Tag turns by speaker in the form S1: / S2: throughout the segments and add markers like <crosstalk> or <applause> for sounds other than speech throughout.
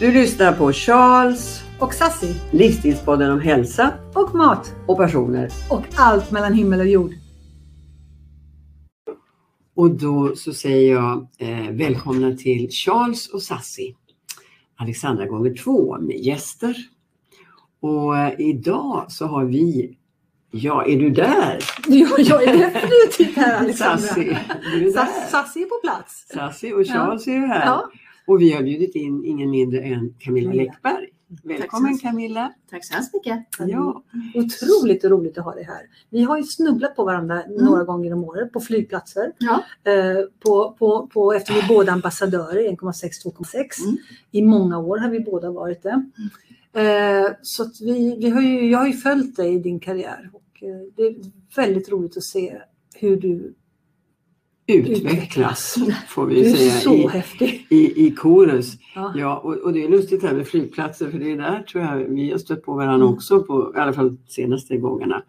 S1: Du lyssnar på Charles,
S2: Och Sassy.
S1: livsstilspodden om hälsa
S2: Och mat.
S1: och personer.
S2: Och allt mellan himmel och jord.
S1: Och då så säger jag eh, välkomna till Charles och Sassi. Alexandra gånger två med gäster. Och eh, idag så har vi, ja är du där?
S2: Ja, jag är definitivt här <laughs> Alexandra.
S1: Sassi, är.
S2: Sass- Sassy är på plats.
S1: Sassi och Charles är ju här.
S2: Ja.
S1: Och vi har bjudit in ingen mindre än Camilla. Läckberg. Välkommen
S3: Tack
S1: Camilla.
S3: Tack så hemskt mycket.
S1: Ja,
S2: Otroligt roligt att ha dig här. Vi har ju snubblat på varandra några gånger om året på flygplatser.
S3: Ja.
S2: Eh, på, på, på, efter vi är båda ambassadörer, 1,6-2,6.
S3: Mm.
S2: I många år har vi båda varit det. Eh, så att vi, vi har ju, jag har ju följt dig i din karriär. Och, eh, det är väldigt roligt att se hur du,
S1: utvecklas får vi säga
S2: så
S1: i, i, i korus.
S2: Ja.
S1: Ja, och, och det är lustigt här med flygplatser för det är där tror jag vi har stött på varandra
S2: Mm.
S1: också på i alla fall senaste gångerna.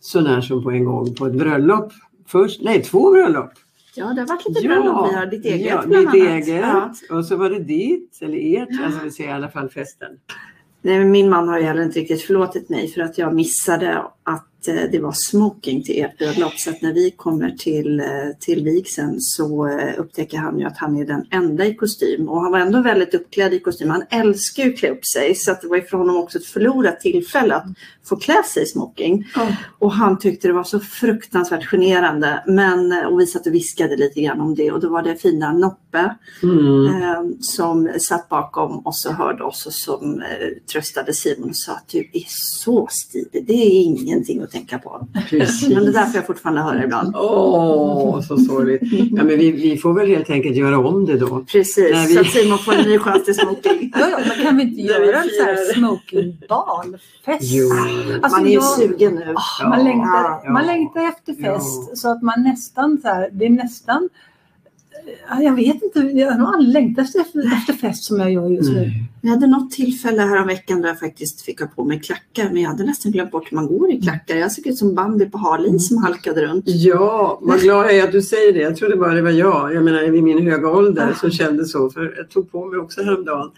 S1: Så när som på en gång på ett bröllop. Först, nej två bröllop.
S3: Ja, det har varit lite bröllop. Vi har ditt eget
S1: ja,
S3: bland
S1: ditt
S3: annat.
S1: eget.
S3: Ja.
S1: Och så var det ditt, eller ert, alltså vi säger i alla fall festen.
S3: Nej, min man har ju heller inte riktigt förlåtit mig för att jag missade att eh, det var smoking till ert bröllop. Så att när vi kommer till, eh, till vigseln så eh, upptäcker han ju att han är den enda i kostym. Och han var ändå väldigt uppklädd i kostym. Han älskar ju att klä upp sig. Så att det var ju för honom också ett förlorat tillfälle att få klä sig i smoking.
S2: Ja.
S3: Och han tyckte det var så fruktansvärt generande. Men, och vi satt och viskade lite grann om det. Och då var det fina Noppe
S1: Mm.
S3: eh, som satt bakom oss och hörde oss och som eh, tröstade Simon och sa att du är så stilig. Det är ingenting att tänka på.
S1: Precis.
S3: Men det där får jag fortfarande höra ibland.
S1: Åh, så sorgligt. Ja, men vi, vi får väl helt enkelt göra om det då.
S3: Precis,
S1: vi-
S3: så att Simon får en ny chans till smoking.
S2: Ja, ja, men kan vi inte göra en så här
S1: firar.
S2: smokingbal? Fest?
S1: Jo.
S2: Alltså,
S3: Man är ju
S2: jag-
S3: sugen nu.
S2: Ah, man,
S1: Ja,
S2: längtar,
S1: ja.
S2: man längtar efter
S1: Ja.
S2: fest så att man nästan så här, det är nästan Ja, jag vet inte, jag har nog aldrig längtat efter, efter fest som jag gör just nu.
S3: Jag hade något tillfälle här om veckan där jag faktiskt fick ha på mig klackar men jag hade nästan glömt bort hur man går i klackar. Jag såg ut som Bambi på halis som halkade runt.
S1: Ja, vad glad jag är att du säger det. Jag trodde bara det var jag. Jag menar i min höga ålder så kände så. För jag tog på mig också häromdagen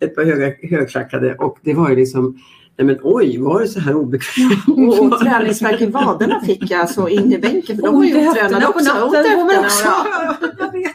S1: ett par höga, högklackade och det var ju liksom Nej men oj, var det så här obekvämt? <laughs>
S3: Och träningsvärk i vaderna fick jag alltså in i bänken för de var ju otränade
S2: på
S3: också.
S2: natten man
S3: höfterna,
S2: också.
S3: ja. <laughs>
S2: Jag vet.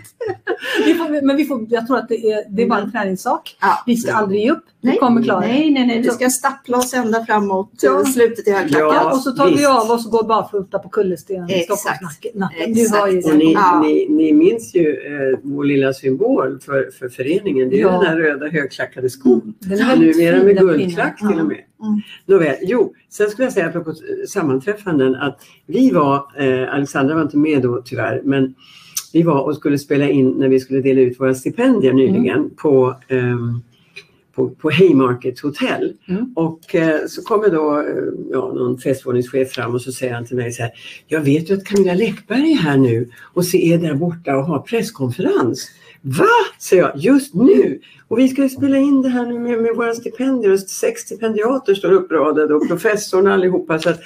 S2: Vi får, men vi får, jag tror att det är, det är bara en träningssak.
S3: Ja.
S2: Vi ska aldrig ge upp. Vi
S3: Nej,
S2: kommer klara.
S3: Nej, nej, nej. Vi ska stappla oss ända framåt
S2: Ja.
S3: ja. slutet i högklackat.
S1: Ja,
S2: och så tar vi
S1: visst.
S2: av oss och går barfota på kullersten i
S3: Exakt.
S2: Stockholmsnatten. Du ju.
S1: Och ni,
S3: Ja.
S1: ni, ni minns ju eh, vår lilla symbol för, för föreningen. Det är ju
S2: Ja.
S1: den här röda högklackade skon.
S2: Väldigt
S1: Numera med
S2: den
S1: guldklack till och med.
S3: Mm.
S1: Nåväl, jo, sen skulle jag säga apropå eh, sammanträffanden att vi var, eh, Alexandra var inte med då tyvärr, men vi var och skulle spela in när vi skulle dela ut våra stipendier nyligen på, ehm, på, på Haymarket Hotel.
S2: Mm.
S1: Och eh, så kommer då eh, ja, någon festvåningschef fram och så säger han till mig så här, jag vet ju att Camilla Läckberg är här nu och så är där borta och har presskonferens. Va? säger jag, just nu? Och vi ska ju spela in det här nu med, med våra stipendier och sex stipendiater står uppradade och professorn allihopa. Så att,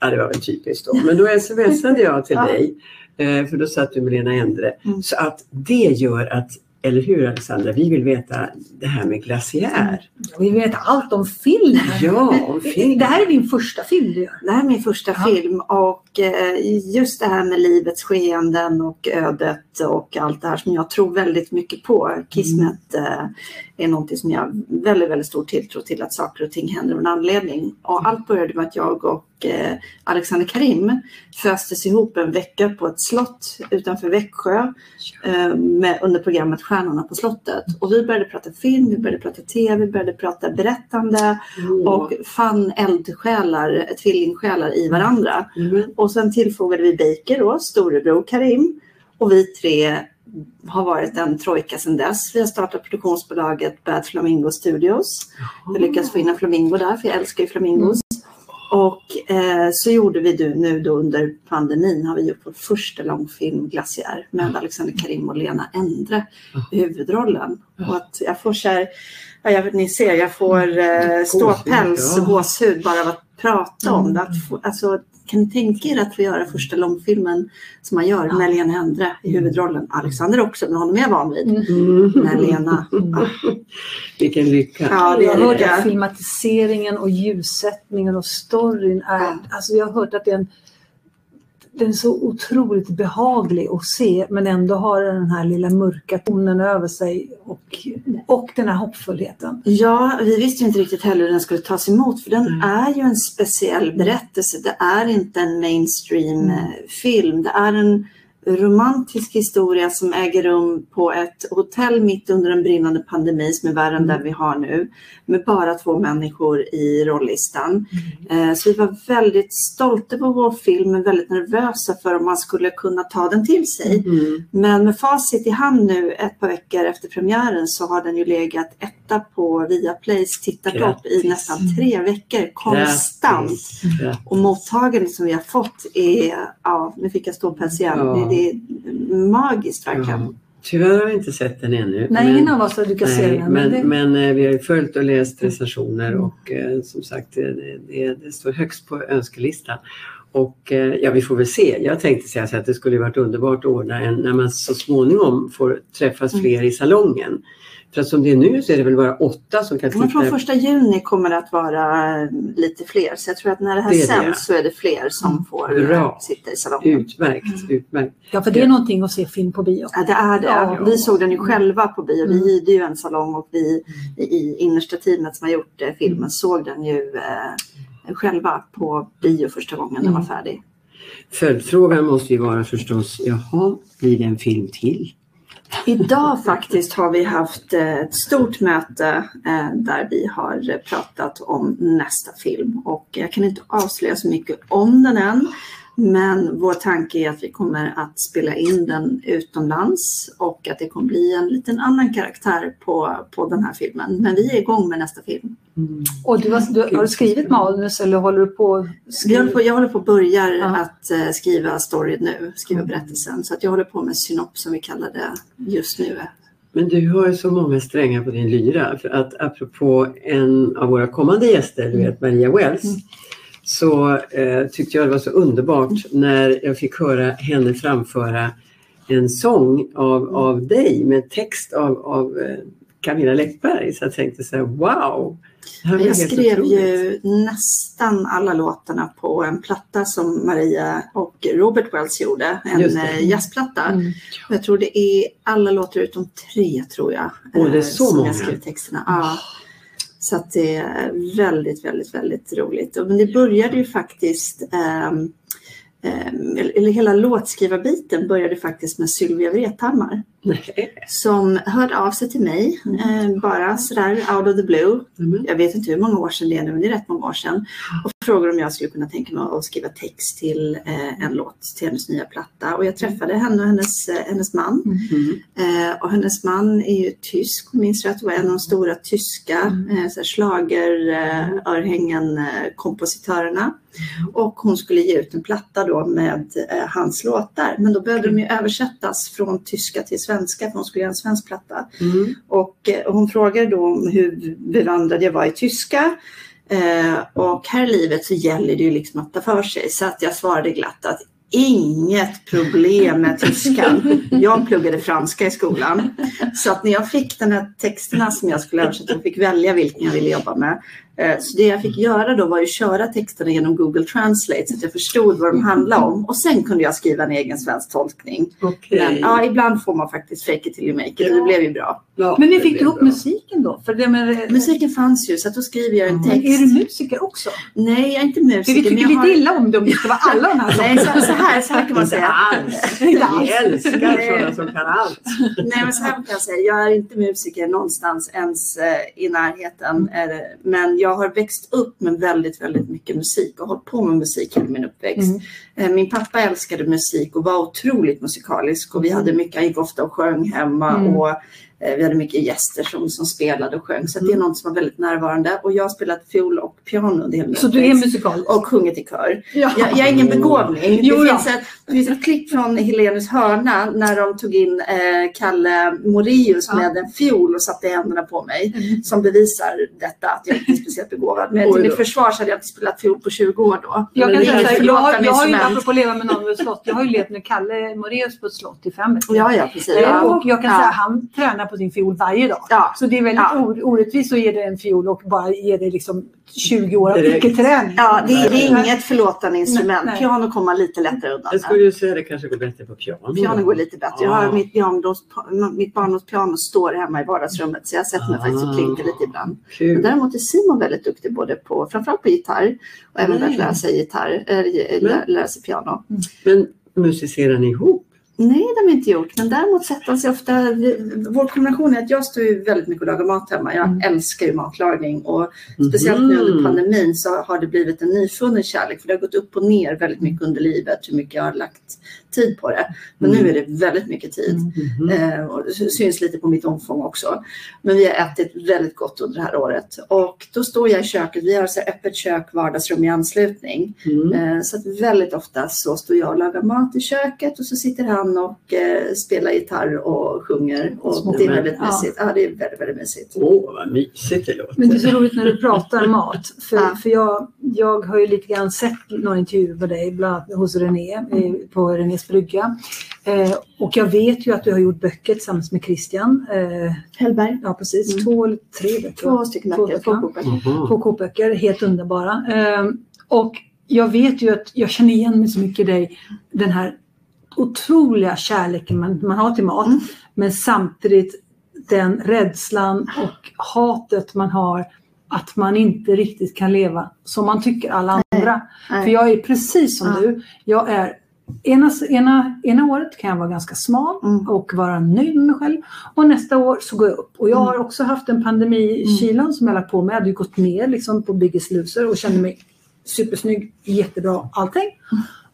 S1: ja, det var väl typiskt då. Men då smsade jag till dig, eh, för då satt du med Lena Endre.
S3: Mm.
S1: Så att det gör att, eller hur Alexandra, vi vill veta det här med glaciär.
S2: Vi vet allt om film.
S1: Ja, om film.
S2: Det här är din första film du gör.
S3: Det här är min första
S2: Ja.
S3: film och eh, just det här med livets skeenden och ödet och allt det här som jag tror väldigt mycket på. Kismet eh, är någonting som jag har väldigt, väldigt stor tilltro till att saker och ting händer av en anledning. Och allt började med att jag och eh, Alexander Karim föstes ihop en vecka på ett slott utanför Växjö eh, med, under programmet Stjärnorna på slottet. Och vi började prata film, vi började prata tv, vi började prata berättande och fann eldsjälar, tvillingsjälar i varandra.
S1: Mm.
S3: Och sen tillfogade vi Baker då, storebror Karim. Och vi tre har varit en trojka sedan dess. Vi har startat produktionsbolaget Bad Flamingo Studios. Vi lyckades få in en flamingo där, för jag älskar ju flamingos. Och eh, så gjorde vi du, nu då under pandemin har vi gjort vår första långfilm Glaciär med Alexander Karim och Lena Endre i huvudrollen. Och att jag får så här, Ja, jag, ni ser, jag får eh, ståpäls och gåshud bara av att prata om
S2: Mm.
S3: det. Att få, alltså, kan ni tänka er att få göra första långfilmen som man gör med Lena Endre i huvudrollen? Alexander också, men honom är jag van vid.
S1: Mm.
S3: Men Lena, ah, <laughs>
S1: Vilken lycka.
S3: ja det
S2: jag
S3: är
S2: har hört
S3: det.
S2: att filmatiseringen och ljussättningen och storyn är,
S3: Ja.
S2: alltså jag har hört att den, den är så otroligt behaglig att se men ändå har den här lilla mörka tonen över sig och, och den här hoppfullheten.
S3: Ja, vi visste inte riktigt heller hur den skulle tas emot för den
S1: Mm.
S3: är ju en speciell berättelse. Det är inte en mainstream
S2: Mm.
S3: eh, film. Det är en romantisk historia som äger rum på ett hotell mitt under en brinnande pandemi som är värre än
S2: Mm.
S3: den vi har nu. Med bara två människor i rollistan.
S2: Mm.
S3: Eh, Så vi var väldigt stolta på vår film men väldigt nervösa för om man skulle kunna ta den till sig.
S1: Mm.
S3: Men med facit i hand nu ett par veckor efter premiären så har den ju legat etta på Viaplays tittartopp i nästan tre veckor konstant.
S1: Grattis. Grattis.
S3: Och mottagandet som vi har fått är, ja nu fick jag ståpäls igen,
S1: Ja.
S3: det, är magiskt verkligen.
S1: Ja. Tyvärr har vi inte sett den ännu.
S2: Nej,
S1: men-
S2: ingen av oss har lyckats se den.
S1: men,
S2: det,
S1: men eh, vi har ju följt och läst recensioner och eh, som sagt det, det, det står högst på önskelistan. Och eh, ja, vi får väl se. Jag tänkte säga så att det skulle varit underbart att ordna en när man så småningom får träffas
S3: Mm.
S1: fler i salongen. För att som det är nu så är det väl bara åtta som kan
S3: Men
S1: titta.
S3: från första juni kommer det att vara eh, lite fler så jag tror att när det här
S1: Det är det.
S3: sänds så är det fler som får eh,
S1: Bra.
S3: sitta i salongen.
S1: Utmärkt, utmärkt.
S2: ja, för det är någonting att se film på bio.
S3: Ja, det är det.
S2: Ja.
S3: Vi såg den ju själva på bio. Vi
S2: Mm.
S3: hyrde ju en salong och vi i i innersta teamet som har gjort eh, filmen såg den ju eh, själva på bio första gången den var
S2: Mm.
S3: färdig.
S1: Följdfrågan måste ju vara förstås, jaha, blir det en film till?
S3: Idag faktiskt har vi haft eh, ett stort möte eh, där vi har pratat om nästa film och jag kan inte avslöja så mycket om den än. Men vår tanke är att vi kommer att spela in den utomlands och att det kommer bli en liten annan karaktär på, på den här filmen. Men vi är igång med nästa film.
S1: Mm.
S2: Och du har, du, har du skrivit manus eller håller du på skriva?
S3: håller på, jag håller på att börja
S2: Ja.
S3: att eh, skriva story nu, skriva
S2: Mm.
S3: berättelsen. Så att jag håller på med synops som vi kallar det just nu.
S1: Men du har ju så många strängar på din lyra. För att apropå en av våra kommande gäster, du vet Maria Wells,
S2: Mm.
S1: så eh, tyckte jag det var så underbart när jag fick höra henne framföra en sång av, av dig med text av, av eh, Camilla Läckberg. Så jag tänkte så här, wow!
S3: Jag skrev ju nästan alla låtarna på en platta som Maria och Robert Wells gjorde, en eh, jazzplatta.
S2: Mm.
S3: Och Jag tror det är alla låtar utom tre tror jag.
S1: Åh, det är
S3: eh,
S1: så
S3: som
S1: många.
S3: jag skrev texterna. Ja. Så att det är väldigt, väldigt, väldigt roligt. Och- Men det började ju faktiskt ehm, ehm, eller hela låtskrivarbiten började faktiskt med Sylvia Vrethammar
S1: Nej. <laughs>
S3: som hörde av sig till mig eh, bara sådär out of the blue.
S1: Mm.
S3: Jag vet inte hur många år sedan det är nu, men det är rätt många år sedan. Och frågade om jag skulle kunna tänka mig att skriva text till eh, en låt till hennes nya platta. Och jag träffade henne och hennes, eh, hennes man.
S1: Mm.
S3: Eh, och hennes man är ju tysk, minns rätt, och en av de stora tyska eh, så här schlager, eh, örhängen, eh, kompositörerna. Och hon skulle ge ut en platta då med hans låtar. Men då behövde de ju översättas från tyska till svenska för hon skulle göra en svensk platta.
S1: Mm.
S3: Och eh, hon frågade då om hur bevandrad jag var i tyska. Eh, och här i livet så gäller det ju liksom att ta för sig. Så att jag svarade glatt att inget problem med tyskan. <laughs> Jag pluggade franska i skolan. Så att när jag fick den här texterna som jag skulle översätta och fick välja vilken jag ville jobba med. Eh, Så det jag fick göra då var ju köra texterna genom Google Translate så att jag förstod vad de handlade om. Och sen kunde jag skriva en egen svensk tolkning.
S1: Okej.
S3: Men ja, ibland får man faktiskt fake it till you make it och det blev ju bra.
S1: Ja,
S2: Men ni
S1: det
S2: fick
S1: blev
S2: ihop musiken då? För det med,
S3: Musiken fanns ju så att då skriver jag en
S1: Mm.
S3: text.
S2: Är du musiker också?
S3: Nej, jag är inte
S2: För vi
S3: musiker.
S2: tycker
S3: men
S2: lite
S3: har...
S2: illa om det om det ska vara alla de här <laughs>
S3: Nej, så, så, här, så här kan man
S1: Inte
S3: säga.
S1: alls. <laughs>
S2: Inte alls.
S1: Vi älskar sådana som kan allt.
S3: Nej, men så här kan jag säga. Jag är inte musiker någonstans ens eh, i närheten.
S2: Mm.
S3: Eh, men jag har växt upp med väldigt, väldigt mycket musik och hållit på med musik hela min uppväxt.
S2: Mm.
S3: Eh, min pappa älskade musik och var otroligt musikalisk och vi hade mycket, han gick ofta och sjöng hemma
S2: Mm.
S3: och Vi hade mycket gäster som, som spelade och sjöng. Så att det är
S1: Mm.
S3: något som var väldigt närvarande. Och jag har spelat fiol och piano under hela
S2: Så du är musikal?
S3: Och sjungit i kör.
S2: Ja.
S3: Jag, jag är ingen begåvning.
S2: Jo,
S3: det,
S2: ja.
S3: finns ett, det finns ett klipp från Helenius hörna när de tog in eh, Kalle Moreus
S2: Ja.
S3: med en fiol och satte händerna på mig.
S2: Mm.
S3: Som bevisar detta att jag inte är speciellt begåvad. Men till mitt försvar så hade jag inte spelat fiol på 20 år då.
S2: Jag, kan säga, här, jag, har- jag har ju, apropå leva med någon vid slott, jag har ju levt med Kalle Moraeus på ett slott i fem veckor.
S3: Ja, ja, precis.
S2: Eh,
S3: Ja.
S2: Och jag kan
S3: Ja.
S2: säga att han tränar på sin fiol varje dag.
S3: Ja.
S2: Så det är väldigt
S3: Ja.
S2: or- orättvist att ge dig en fiol och bara ge dig liksom 20 år av icke-träning.
S3: Ja, det, är- det är inget förlåtande instrument.
S2: Nej, nej.
S3: Piano kommer lite lättare undan
S1: Jag skulle ju säga det kanske går bättre på piano.
S3: Piano går lite bättre. Jag har
S1: Ja.
S3: mitt, barndoms, mitt barndomspiano står hemma i vardagsrummet så jag sätter mig faktiskt och klinkar lite ibland. Men däremot är Simon väldigt duktig både på, framförallt på gitarr och även
S1: Mm.
S3: att lära sig gitarr, äh, lä, lära sig piano.
S1: Men musicerar ni ihop?
S3: Nej, det har vi inte gjort. Men däremot sätter sig ofta... Vår kombination är att jag står ju väldigt mycket och lagar mat hemma. Jag
S2: Mm.
S3: älskar ju matlagning och speciellt nu under
S1: Mhm.
S3: pandemin så har det blivit en nyfunnen kärlek. För det har gått upp och ner väldigt mycket under livet hur mycket jag har lagt tid på det. Men
S1: Mm.
S3: nu är det väldigt mycket tid.
S2: Mm.
S1: Mhm.
S3: Eh, och det syns lite på mitt omfång också. Men vi har ätit väldigt gott under det här året. Och då står jag i köket. Vi har så här öppet kök, vardagsrum i anslutning.
S1: Mm.
S3: Eh, Så att väldigt ofta så står jag och lagar mat i köket och så sitter han och eh, spelar gitarr och sjunger. Och
S2: Små
S3: det är väldigt
S2: Ja.
S3: mysigt. Ja, det är väldigt, väldigt mysigt.
S1: Åh, vad mysigt det låter.
S2: Men det är så roligt när du pratar mat. För,
S3: Ja.
S2: för jag, jag har ju lite grann sett några intervjuer med dig, bland annat hos René, eh, på Renés brygga. Eh, och jag vet ju att du har gjort böcker tillsammans med Christian. Eh,
S3: Hellberg.
S2: ja, precis.
S3: Mm.
S2: Två eller tre böcker.
S3: Två stycken
S2: Två
S3: böcker. Två
S2: böcker.
S3: kokböcker.
S2: Två kokböcker, helt underbara. Eh, och jag vet ju att jag känner igen mig så mycket i dig. Den här otroliga kärleken man, man har till mat.
S3: Mm.
S2: Men samtidigt den rädslan och hatet man har att man inte riktigt kan leva som man tycker alla andra.
S3: Nej.
S2: För jag är precis som
S3: Ja.
S2: du. Jag är Ena, ena, ena året kan jag vara ganska smal
S3: Mm.
S2: och vara nöjd med mig själv. Och nästa år så går jag upp. Och jag har också haft en pandemikilan som jag lagt på mig. Jag hade ju gått ner liksom på Biggest Loser och kände mig supersnygg, jättebra, allting.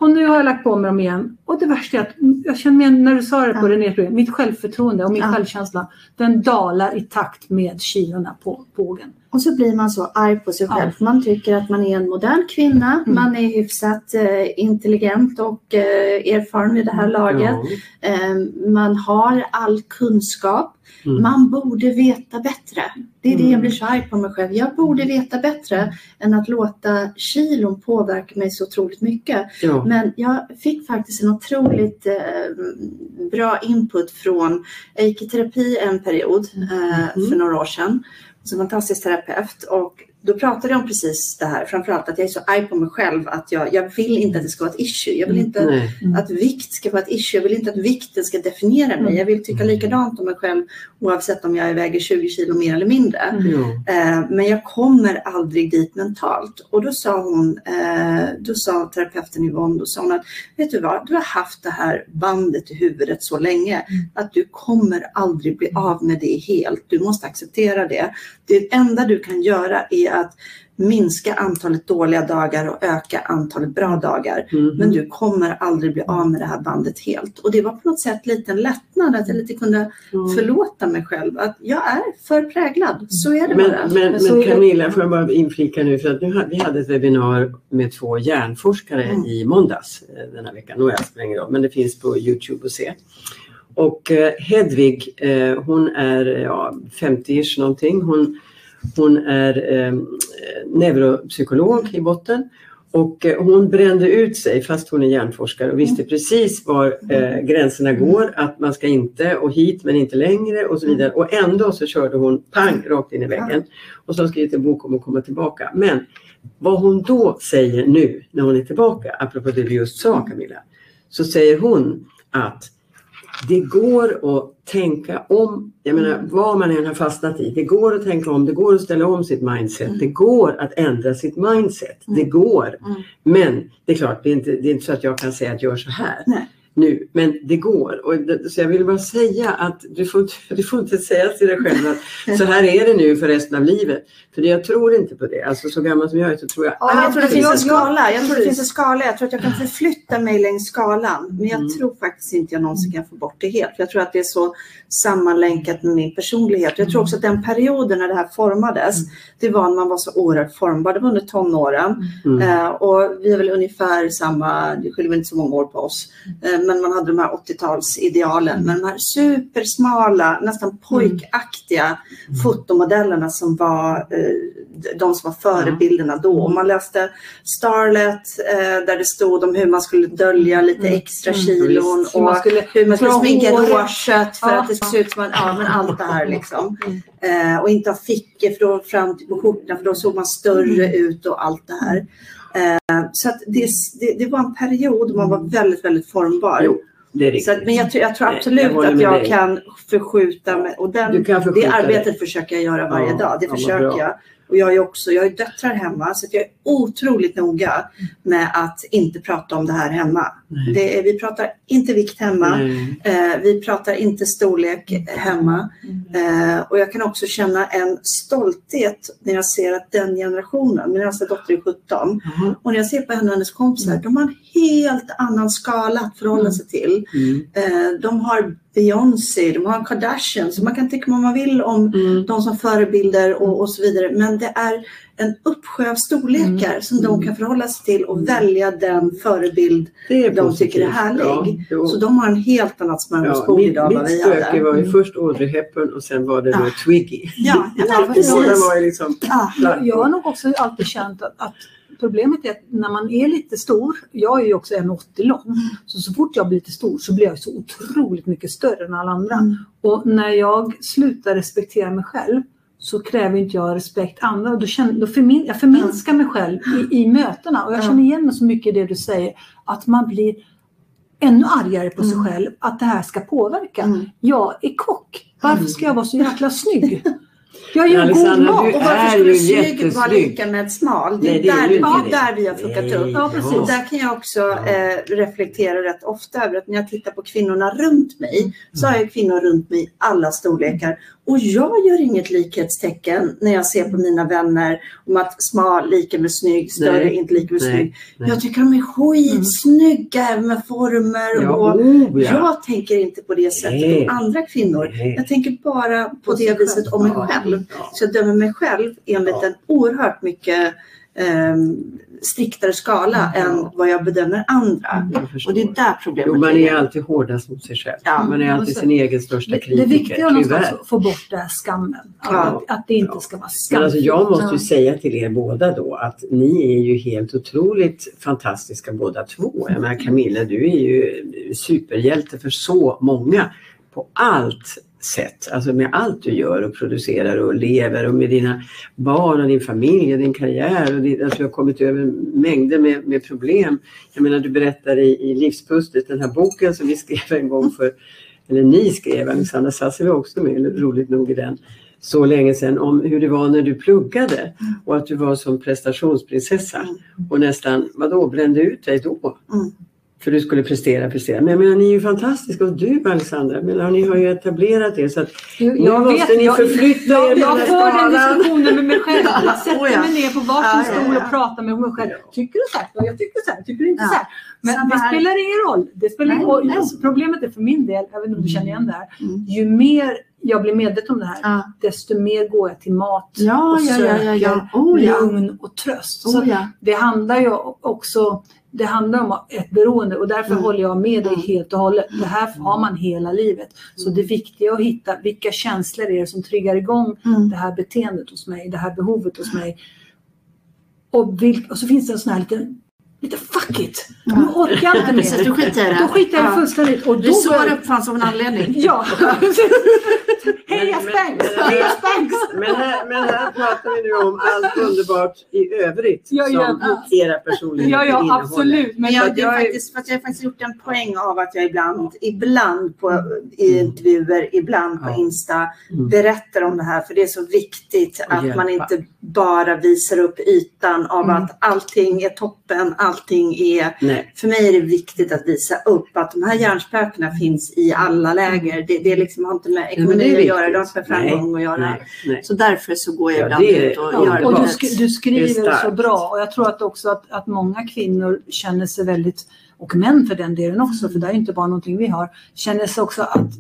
S2: Och nu har jag lagt på mig dem igen. Och det värsta är att jag känner mig, när du sa det på
S3: Ja.
S2: Program, mitt självförtroende och min
S3: Ja.
S2: självkänsla, den dalar i takt med kilorna på bågen.
S3: Och så blir man så arg på sig
S2: Ja.
S3: själv. för Man tycker att man är en modern kvinna.
S2: Mm.
S3: Man är hyfsat eh, intelligent och eh, erfaren vid det här laget.
S1: Ja.
S3: Eh, man har all kunskap.
S1: Mm.
S3: Man borde veta bättre. Det är det
S1: Mm.
S3: jag blir så arg på mig själv. Jag borde veta bättre än att låta kilon påverka mig så otroligt mycket.
S1: Ja.
S3: Men jag fick faktiskt en otroligt eh, bra input från, jag gick i terapi en period eh,
S1: Mm.
S3: för några år sedan. Som fantastisk terapeut och då pratade jag om precis det här, framförallt att jag är så arg på mig själv att jag, jag vill inte att det ska vara ett issue. Jag vill inte
S1: Nej.
S2: Mm.
S3: att vikt ska vara ett issue. Jag vill inte att vikten ska definiera mig.
S2: Mm.
S3: Jag vill tycka likadant om mig själv oavsett om jag väger 20 kilo mer eller mindre.
S2: Mm.
S3: Eh, men jag kommer aldrig dit mentalt. Och då sa hon, eh, då sa terapeuten Yvonne, då sa hon att vet du vad, du har haft det här bandet i huvudet så länge
S2: Mm.
S3: att du kommer aldrig bli av med det helt. Du måste acceptera det. Det enda du kan göra är att minska antalet dåliga dagar och öka antalet bra dagar.
S1: Mhm.
S3: Men du kommer aldrig bli av med det här bandet helt. Och det var på något sätt lite en lättnad att jag lite kunde
S1: Ja.
S3: förlåta mig själv. Att jag är för präglad. Så är det
S1: Men,
S3: bara.
S1: men,
S2: Men är det-
S1: Camilla, får jag bara inflika nu för att nu hade, vi hade ett webbinar med två hjärnforskare
S3: Mm.
S1: i måndags eh, den här veckan. Nåja, spelar roll, men det finns på Youtube att se. Och eh, Hedvig, eh, hon är ja, 50-ish någonting. Hon, hon är eh, neuropsykolog i botten. Och eh, hon brände ut sig fast hon är hjärnforskare och visste precis var eh, gränserna går. Att man ska inte och hit men inte längre och så vidare. Och ändå så körde hon pang rakt in i väggen. Och så har skrivit en bok om att komma tillbaka. Men vad hon då säger nu när hon är tillbaka, apropå det vi just sa Camilla. Så säger hon att det går att tänka om. Jag menar vad man än har fastnat i. Det går att tänka om. Det går att ställa om sitt mindset. Det går att ändra sitt mindset. Det går.
S3: Mm.
S1: Men det är klart, det är, inte, det är inte så att jag kan säga att gör så här.
S3: Nej.
S1: Nu, men det går. Och det, så jag vill bara säga att du får, inte- <laughs> du får inte säga till dig själv att så här är det nu för resten av livet. För jag tror inte på det. Alltså så gammal som jag är så tror jag
S2: Ja,
S3: jag tror det finns en skala. Jag tror det finns en skala. Jag tror att jag kan förflytta mig längs skalan. Men jag
S1: Mm.
S3: tror faktiskt inte jag någonsin kan få bort det helt. Jag tror att det är så sammanlänkat med min personlighet. Jag tror också att den perioden när det här formades, det var när man var så oerhört formbar. Det var under tonåren.
S1: Mm.
S3: Eh, och vi är väl ungefär samma, det skiljer väl inte så många år på oss. Eh, men man hade de här 80-talsidealen. Men de här supersmala, nästan pojkaktiga fotomodellerna som var eh, de som var förebilderna då. Och man läste Starlet eh, där det stod om hur man skulle dölja lite
S2: Mm.
S3: extra
S2: Mm.
S3: kilon
S1: Visst.
S3: och
S2: Hur man skulle
S3: hur man skulle
S2: dra
S3: sminka råkött för
S2: Ja.
S3: att det skulle se ut som en, ja men allt det här liksom.
S2: Mm.
S3: Eh, och inte ha fickor för då, fram till på skjortan för då såg man större
S2: Mm.
S3: ut och allt det här. Eh, så det, det, det var en period man var väldigt, väldigt formbar.
S1: Jo, är.
S3: Så att, men jag, tror- jag tror
S1: Nej,
S3: absolut
S1: jag
S3: att jag
S1: dig.
S3: kan förskjuta mig. Och den,
S1: kan
S3: det
S1: förskjuta
S3: arbetet
S1: det.
S3: försöker jag göra varje
S1: Ja,
S3: dag. Det
S1: ja,
S3: försöker jag. Och jag är också, jag ju döttrar hemma så att jag är otroligt noga med att inte prata om det här hemma. Det är, vi pratar inte vikt hemma. Eh, vi pratar inte storlek hemma. Eh, och jag kan också känna en stolthet när jag ser att den generationen, min äldsta dotter är 17,
S1: Jaha.
S3: och när jag ser på henne och hennes kompisar, de har en helt annan skala att förhålla sig till.
S1: Mm.
S3: Eh, de har Beyoncé, de har Kardashian, så man kan tycka vad man vill om
S1: Mm.
S3: de som förebilder och, och så vidare. Men det är en uppsjö av storlekar som de kan förhålla sig till och välja den förebild de
S1: positivt.
S3: tycker är härlig.
S1: Ja.
S3: Så de har en helt annat
S1: Ja,
S3: smörgåsbord
S1: mitt,
S3: idag än vad
S1: mitt
S3: vi
S1: spöke
S3: hade.
S1: var ju först Audrey Hepburn och sen var det då
S3: Ja.
S1: Twiggy.
S3: Ja, ja, <laughs> precis.
S1: var liksom
S3: Ja.
S2: Jag, jag har nog också alltid känt att, att problemet är att när man är lite stor, jag är ju också 1,80 lång,
S3: Mm.
S2: så så fort jag blir lite stor så blir jag så otroligt mycket större än alla andra.
S3: Mm.
S2: Och när jag slutar respektera mig själv så kräver inte jag respekt andra. Och då känner, då förmin, jag förminskar mig själv i, i mötena. Och jag
S3: Ja.
S2: känner igen mig så mycket i det du säger. Att man blir ännu argare på sig
S3: Mm.
S2: själv. Att det här ska påverka.
S3: Mm.
S2: Jag är kock. Varför ska jag vara så jäkla snygg? Jag gör god
S1: Alexandra,
S2: mat.
S1: du
S3: Och varför skulle snygg vara lika med smal? Det är,
S1: Nej, det är
S3: där, det. där vi har fuckat upp.
S2: Ja, precis.
S3: Där kan jag också eh, reflektera rätt ofta över att när jag tittar på kvinnorna runt mig så har jag kvinnor runt mig i alla storlekar. Och jag gör inget likhetstecken när jag ser på mina vänner om att smal lika med snygg, större
S1: Nej,
S3: inte lika med
S1: nej,
S3: snygg.
S1: nej.
S3: Jag tycker de är skitsnygga även med former
S1: Ja,
S3: och
S1: oh, ja.
S3: jag tänker inte på det sättet
S1: Nej.
S3: om andra kvinnor.
S1: Nej.
S3: Jag tänker bara på det viset om mig själv. Så jag dömer mig själv enligt
S1: Ja.
S3: en oerhört mycket ehm, striktare skala
S1: Ja.
S3: än vad jag bedömer andra.
S1: Jag förstår.
S3: Och det är där problemet
S1: Jo, man är alltid hårdast mot sig själv.
S3: Ja.
S1: Man är alltid
S2: så-
S1: sin egen största kritiker.
S2: det viktiga är någonstans att få bort den här skammen. Att,
S3: Ja.
S2: att, att det inte
S1: Ja.
S2: ska vara
S1: Men
S2: skam.
S1: alltså jag måste ju
S3: Ja.
S1: säga till er båda då att ni är ju helt otroligt fantastiska båda två. Jag menar Camilla, du är ju superhjälte för så många på allt sätt. Alltså med allt du gör och producerar och lever och med dina barn och din familj och din karriär. Och din, alltså du har kommit över mängder med, med problem. Jag menar du berättar i, i Livspusslet, den här boken som vi skrev en gång för, eller ni skrev, Alexandra Sassi var också med, roligt nog i den så länge sedan om hur det var när du pluggade och att du var som prestationsprinsessa
S3: Mm.
S1: och nästan, vadå, brände ut dig då?
S3: Mm.
S1: För du skulle prestera, prestera. Men jag menar, ni är ju fantastiska och du Alexandra, jag menar, ni har ju etablerat er så att
S2: Jag,
S1: nu måste ni
S2: jag-
S1: förflytta er
S2: jag, jag
S1: den
S2: för den diskussionen med mig själv. <laughs> Jag sätter
S3: Oh ja.
S2: mig ner på varsin
S3: ja,
S2: stol
S3: ja.
S2: och pratar med mig själv. Tycker du så här? Ja, jag tycker så här. Tycker du inte så här? Men
S3: Samma
S2: det spelar ingen roll. Det spelar ingen
S3: Nej,
S2: roll.
S3: nej.
S2: Alltså, problemet är för min del, jag vet inte om du känner igen det här.
S3: Mm.
S2: Ju mer jag blir medveten om det här,
S3: Ja.
S2: desto mer går jag till mat
S3: Ja,
S2: och
S3: ja, ja, ja,
S2: söker
S3: Oh,
S2: lugn och tröst. Så
S3: Oh, ja.
S2: det handlar ju också det handlar om ett beroende och därför
S3: Mm.
S2: håller jag med dig
S3: Mm.
S2: helt och hållet. Det här har man hela livet. Så det viktiga är att hitta vilka känslor är det som triggar igång
S3: Mm.
S2: det här beteendet hos mig, det här behovet hos mig. Och, vilk, och så finns det en sån här liten, lite fuck it.
S3: Ja.
S2: Nu orkar jag inte mer.
S3: du skiter i det.
S2: Då skiter jag
S3: Ja.
S2: fullständigt. Och då
S3: Resår
S2: börjar-
S3: uppfanns av en anledning. <laughs>
S2: Ja, <laughs> Heja
S1: men-
S2: Heja Spanx! <laughs>
S1: Men här, men här pratar vi nu om allt underbart i övrigt
S2: Ja, ja.
S1: som era personligheter
S2: Ja, ja,
S1: innehåller.
S2: absolut.
S3: Men jag,
S2: jag,
S3: det faktiskt, för att jag har faktiskt gjort en poäng av att jag ibland, ibland på, i intervjuer, ibland på
S1: Ja.
S3: Insta
S1: Mm.
S3: berättar om det här. För det är så viktigt
S1: Och
S3: att man inte bara visar upp ytan av
S2: Mm.
S3: att allting är toppen, allting allting är
S1: Nej.
S3: för mig är det viktigt att visa upp att de här hjärnspökena finns i alla läger. Det, det är liksom, har inte med
S1: det
S3: ekonomi att göra, det har inte med framgång att göra.
S1: Nej, nej.
S3: Så därför så går jag
S1: Ja,
S3: ibland
S1: det är-
S3: ut och
S1: ja,
S3: gör
S2: och du,
S3: det.
S2: sk- du
S1: Det
S2: skriver så bra och jag tror att också att, att många kvinnor känner sig väldigt, och män för den delen också, för det är inte bara någonting vi har, känner sig också att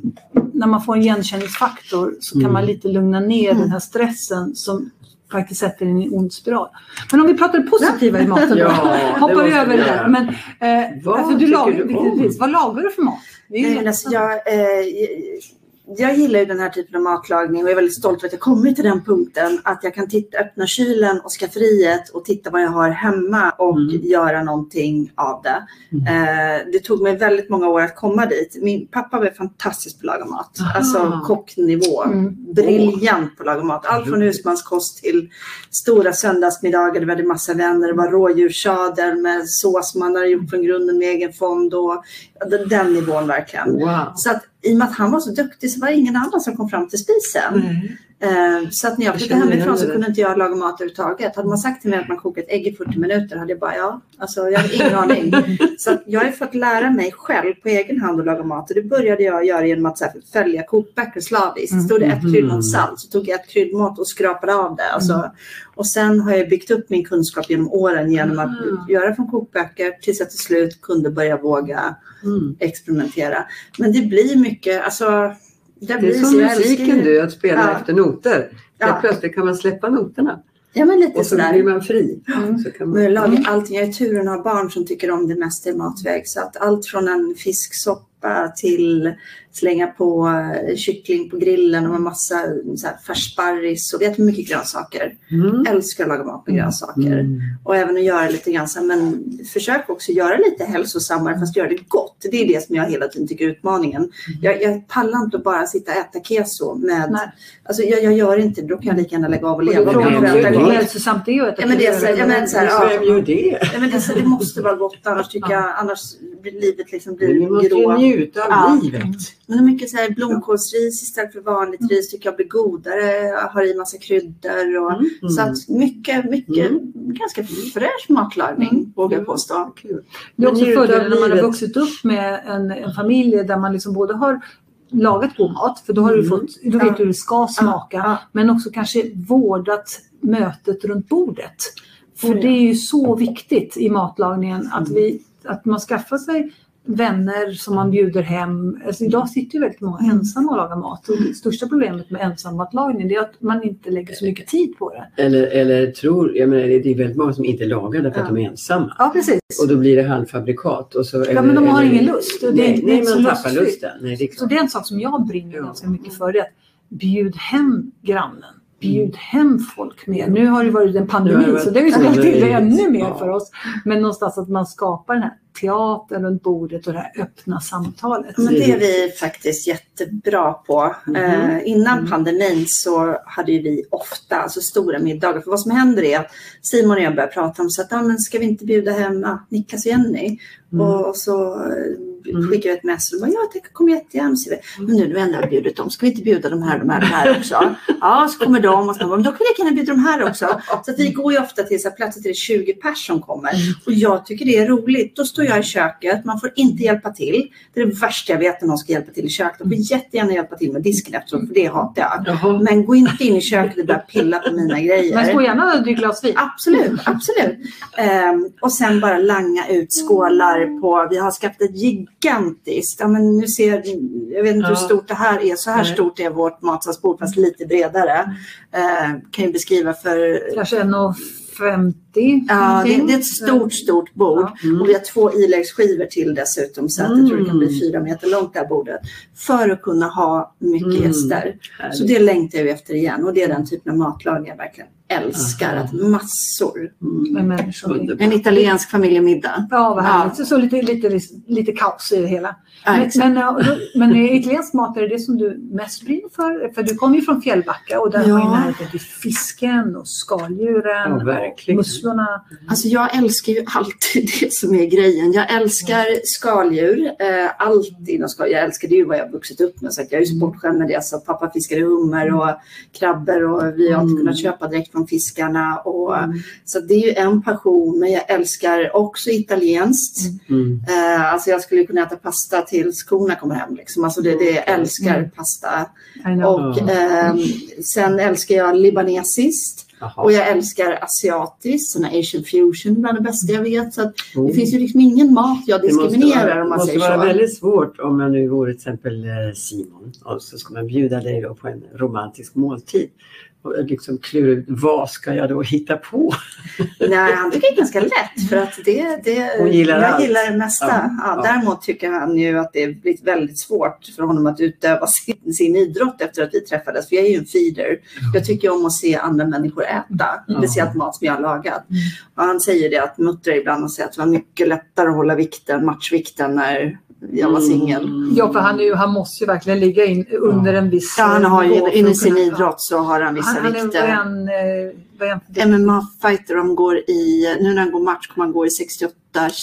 S2: när man får en igenkänningsfaktor så kan
S1: Mm.
S2: man lite lugna ner
S3: Mm.
S2: den här stressen som faktiskt sätter en ond spiral. Men om vi pratar positiva i maten då,
S1: Ja,
S2: hoppar vi över det där. Men, eh,
S1: Vad
S2: för du lagar,
S1: du.
S2: Vad lagar du för mat? Det är ju
S3: Nej, alltså, jag, eh, jag gillar ju den här typen av matlagning och är väldigt stolt över att jag kommit till den punkten att jag kan titta, öppna kylen och skafferiet och titta vad jag har hemma och
S1: Mm.
S3: göra någonting av det. Eh, det tog mig väldigt många år att komma dit. Min pappa var fantastisk på att laga mat.
S1: Aha.
S3: Alltså kocknivå.
S2: Mm.
S3: Briljant på att laga mat. Allt från husmanskost till stora söndagsmiddagar. Det var en massa vänner. Det var rådjurssadel med sås man hade gjort från grunden med egen fond. Och, den nivån verkligen.
S1: Wow.
S3: Så att i och med att han var så duktig så var det ingen annan som kom fram till spisen.
S1: Mm.
S3: Eh, så att när jag flyttade hemifrån så kunde inte jag laga mat överhuvudtaget. Hade man sagt till mig att man kokar ett ägg i 40 minuter hade jag bara ja, alltså jag har ingen aning. <laughs> Så jag har fått lära mig själv på egen hand att laga mat och det började jag göra genom att så här, följa kokböcker slaviskt.
S2: Mm.
S3: Stod det ett
S1: Mhm.
S3: kryddmått salt så tog jag ett kryddmått och skrapade av det. Alltså, och sen har jag byggt upp min kunskap genom åren genom att
S1: Ah.
S3: göra från kokböcker tills jag till slut kunde börja våga
S1: Mm.
S3: experimentera. Men det blir mycket, alltså det,
S1: Det är som
S3: jag
S1: musiken du, att spela
S3: Ja.
S1: efter noter.
S3: Ja.
S1: Där plötsligt kan man släppa noterna
S3: Ja men lite
S1: och så
S3: sådär.
S1: blir man fri.
S2: Mm.
S1: Så kan
S3: Men jag
S1: man...
S3: lagar allting. Jag är turen att ha barn som tycker om det mesta i matväg. Så att allt från en fisksoppa till slänga på eh, kyckling på grillen och med massa så här, färssparris och jättemycket grönsaker.
S1: Mm.
S3: Älskar att laga mat med grönsaker.
S1: Mm.
S3: Och även att göra lite grann så här, men försök också göra lite hälsosammare fast göra det gott. Det är det som jag hela tiden tycker är utmaningen. Jag, jag pallar inte att bara sitta och äta keso med,
S2: Nej.
S3: alltså jag, jag gör inte det. Då kan jag lika gärna lägga av och
S2: Och
S3: leva
S2: frågar
S3: det. gott.
S2: hälsosamt det är att äta
S3: men det är är måste vara gott annars tycker jag, annars blir livet liksom blir grå.
S1: Njuta av
S3: Ja.
S1: livet.
S3: Men det är mycket så här blomkålsris istället för vanligt ris tycker jag blir godare. Jag har i massa kryddor och
S1: Mm.
S3: så att mycket, mycket
S1: Mm.
S3: ganska fräsch matlagning
S2: Mm.
S3: vågar jag påstå.
S1: Kul.
S2: Det är också fördelen när man har vuxit upp med en, en familj där man liksom både har lagat god mat, för då har du
S1: Mm.
S2: fått, då vet du hur det ska smaka,
S3: Ja,
S2: men också kanske vårdat mötet runt bordet. För
S3: Oh ja.
S2: det är ju så viktigt i matlagningen att,
S1: Mm.
S2: vi, att man skaffar sig vänner som man bjuder hem. Alltså idag sitter ju väldigt många ensamma och lagar mat och det största problemet med ensammatlagning är att man inte lägger så mycket tid på det.
S1: Eller, eller tror, jag menar, det är väldigt många som inte lagar därför att
S2: Ja.
S1: de är ensamma.
S2: Ja, precis.
S1: Och då blir det halvfabrikat. Och så,
S2: Ja, men de har ingen lust. Det-
S1: nej,
S2: det är
S1: nej man tappar lusten. Nej, det är
S2: Så det är en sak som jag brinner
S1: Ja.
S2: ganska mycket för. Det är att bjud hem grannen. Bjud hem folk mer. Nu har det varit en pandemi
S1: det
S2: så det har ju ställt till det ännu mer
S1: Ja.
S2: för oss. Men någonstans att man skapar den här teatern runt bordet och det här öppna samtalet.
S3: Men det är vi faktiskt jättebra på.
S1: Mhm.
S3: Eh, innan
S1: Mm.
S3: pandemin så hade vi ofta alltså, stora middagar. För vad som händer är att Simon och jag börjar prata om så att, ah, men ska vi inte bjuda hem ah, Niklas och Jenny?
S1: Mm.
S3: Och, så eh,
S1: Mm.
S3: skickar vi ett mess och bara, ja, tack, kom jättegärna. Men nu när vi ändå har bjudit dem, ska vi inte bjuda de här, de här, de här också? <laughs> Ja, så kommer de och så, men då kan vi lika gärna bjuda de här också. Så att vi går ju ofta till så här, plötsligt är det 20 pers som kommer. Och jag tycker det är roligt. Då står jag i köket, man får inte hjälpa till. Det är det värsta jag vet när någon ska hjälpa till i köket. Jättegärna hjälpa till med disken efteråt, för det hatar jag.
S1: Jaha.
S3: Men gå inte in i köket och börja pilla på mina grejer.
S2: Men få gärna ett glas vin.
S3: Absolut, absolut. Ehm, och sen bara langa ut skålar på, vi har skaffat ett gigantiskt, ja men nu ser, jag vet inte hur
S1: Ja.
S3: stort det här är, så här
S1: Nej.
S3: stort är vårt matsalsbord fast lite bredare. Ehm, kan ju beskriva för,
S2: Kanske 1,50
S3: ja det, det är ett stort, stort bord.
S2: Ja.
S1: Mm.
S3: Och vi har två iläggsskivor till dessutom så att jag tror det kan bli
S1: Mm.
S3: fyra meter långt det här bordet. För att kunna ha mycket
S1: Mm.
S3: gäster.
S1: Härligt.
S3: Så det längtar jag efter igen och det är den typen av matlagning jag verkligen älskar. Att massor.
S1: Underbart.
S3: En italiensk familjemiddag.
S2: Ja, vad härligt.
S3: Ja.
S2: Så lite, lite, lite kaos i det hela.
S3: Ja,
S2: Men, men, men är italiensk mat, är det det som du mest brinner för? För du kommer ju från Fjällbacka och där
S3: Ja.
S2: har ju närheten till fisken och skaldjuren.
S1: Ja, verkligen. verkligen.
S2: Musslorna.
S3: Alltså jag älskar ju alltid <laughs> det som är grejen. Jag älskar skaldjur. Eh, allt inom skaldjur. Jag älskar det ju vad jag har vuxit upp med. Så jag är ju sportskämd med det. Så pappa fiskade hummer och krabbor och vi har inte
S1: Mm.
S3: kunnat köpa direkt från fiskarna. Och,
S1: Mm.
S3: Så det är ju en passion. Men jag älskar också italienskt.
S1: Mm.
S3: Eh, alltså jag skulle kunna äta pasta tills skorna kommer hem. Liksom. Alltså det, det jag älskar
S2: Mm.
S3: pasta. Och ehm, sen älskar jag libanesiskt.
S1: Jaha.
S3: Och jag älskar asiatiskt, såna asian fusion bland det bästa jag vet. Så att
S1: Oh.
S3: det finns ju liksom ingen mat jag
S1: Det måste
S3: diskriminerar
S1: vara,
S3: om man
S1: måste
S3: säger
S1: vara
S3: så.
S1: väldigt svårt om jag nu vore till exempel eh, Simon och så ska man bjuda dig på en romantisk måltid. Och liksom klura ut vad ska jag då hitta på? <laughs>
S3: Nej, han tycker det är ganska lätt för att det, det
S1: Hon gillar
S3: jag
S1: allt.
S3: gillar det mesta.
S1: Ja,
S3: Ja,
S1: ja.
S3: Däremot tycker han ju att det blivit väldigt svårt för honom att utöva sin, sin idrott efter att vi träffades. För jag är ju en feeder. Jag tycker om att se andra människor äta,
S1: Ja.
S3: speciellt mat som jag har lagat.
S2: Mm.
S3: Och han säger det att muttrar ibland och säger att det var mycket lättare att hålla vikten, matchvikten när jag var singel.
S1: Mm.
S2: Ja, för han, är ju, han måste ju verkligen ligga in under en viss
S3: Ja, han har ju i sin idrott så har han vissa
S2: Han, han
S3: vikter.
S2: han, eh, är han för
S3: MMA-fighter, de går i, nu när han går match kommer han gå i 68,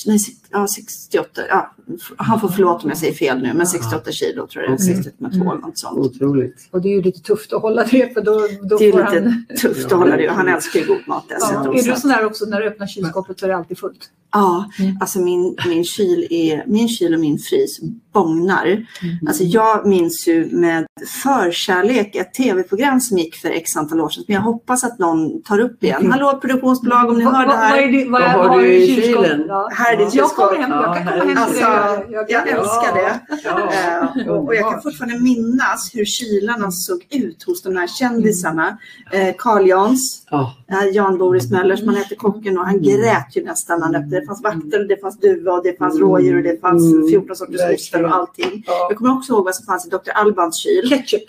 S3: nej, ja, 68, ja, han får förlåta om jag säger fel nu, men 68 kilo tror jag det är,
S1: Okej.
S3: 62 eller något sånt.
S1: Otroligt.
S2: Och det är ju lite tufft att hålla det för då, då
S3: Det är lite
S2: han...
S3: tufft
S1: Ja.
S3: att hålla det, han älskar ju god mat
S2: Ja.
S3: dessutom.
S2: Är
S3: så
S2: du sån där också när du öppnar kylskåpet så är det alltid fullt?
S3: Ja,
S2: Mm.
S3: alltså min, min, kyl är, min kyl och min frys bångnar.
S2: Mm.
S3: Alltså jag minns ju med förkärlek ett tv-program som gick för x antal år sedan, men jag hoppas att någon tar upp det igen.
S2: Mm.
S3: Hallå produktionsbolag om ni hör det
S2: vad- vad
S3: här.
S2: är det- vad
S1: Vad
S2: är-
S1: har du i
S2: kylskåpet?
S1: kylen?
S2: Ja.
S3: Här är ditt
S2: Jag kommer hem, jag kan komma hem
S3: Alltså, jag,
S2: kan-
S3: älskar det.
S1: Ja.
S3: Eh, och, jag kan fortfarande minnas hur kylarna såg ut hos de här kändisarna. Eh, Carl Jans,
S1: Ja.
S3: eh, Jan Boris Möller som han hette kocken och han
S1: Mm.
S3: grät ju nästan. Det fanns vaktel, det fanns duva och det fanns
S1: Mm.
S3: rådjur och det fanns
S1: Mm.
S3: 14 sorters ostar och allting.
S1: Ja.
S3: Jag kommer också ihåg vad som fanns i Dr. Albans kyl.
S2: Ketchup.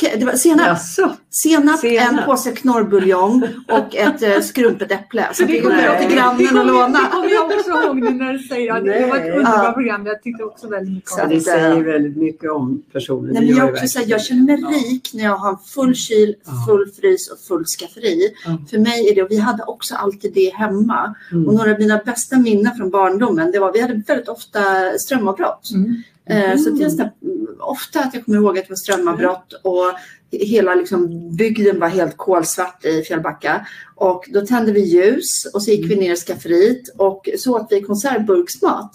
S3: Det var senap,
S1: Jaså?
S3: senap,
S1: Senap.
S3: en påse knorrbuljong och ett eh, skrumpet äpple. Så
S2: Det kommer
S3: jag till grannen och låna.
S2: Det kommer jag också ihåg nu när du säger det. Det var ett underbart
S3: Ja.
S2: program. Jag tyckte också väldigt mycket
S3: Så
S2: om det.
S1: det säger väldigt mycket om personen.
S3: Nej, men jag, också
S1: verkligen
S3: jag känner mig rik när jag har full kyl,
S1: Ja.
S3: full frys och full skafferi.
S1: Ja.
S3: För mig är det, och vi hade också alltid det hemma.
S1: Mm.
S3: Och några av mina bästa minnen från barndomen, det var vi hade väldigt ofta strömavbrott.
S2: Mm.
S3: Eh, Så det är ofta att jag kommer ihåg att det var strömavbrott och hela liksom, bygden var helt kolsvart i Fjällbacka. Och då tände vi ljus och så gick vi ner i skafferiet och så åt vi konservburksmat.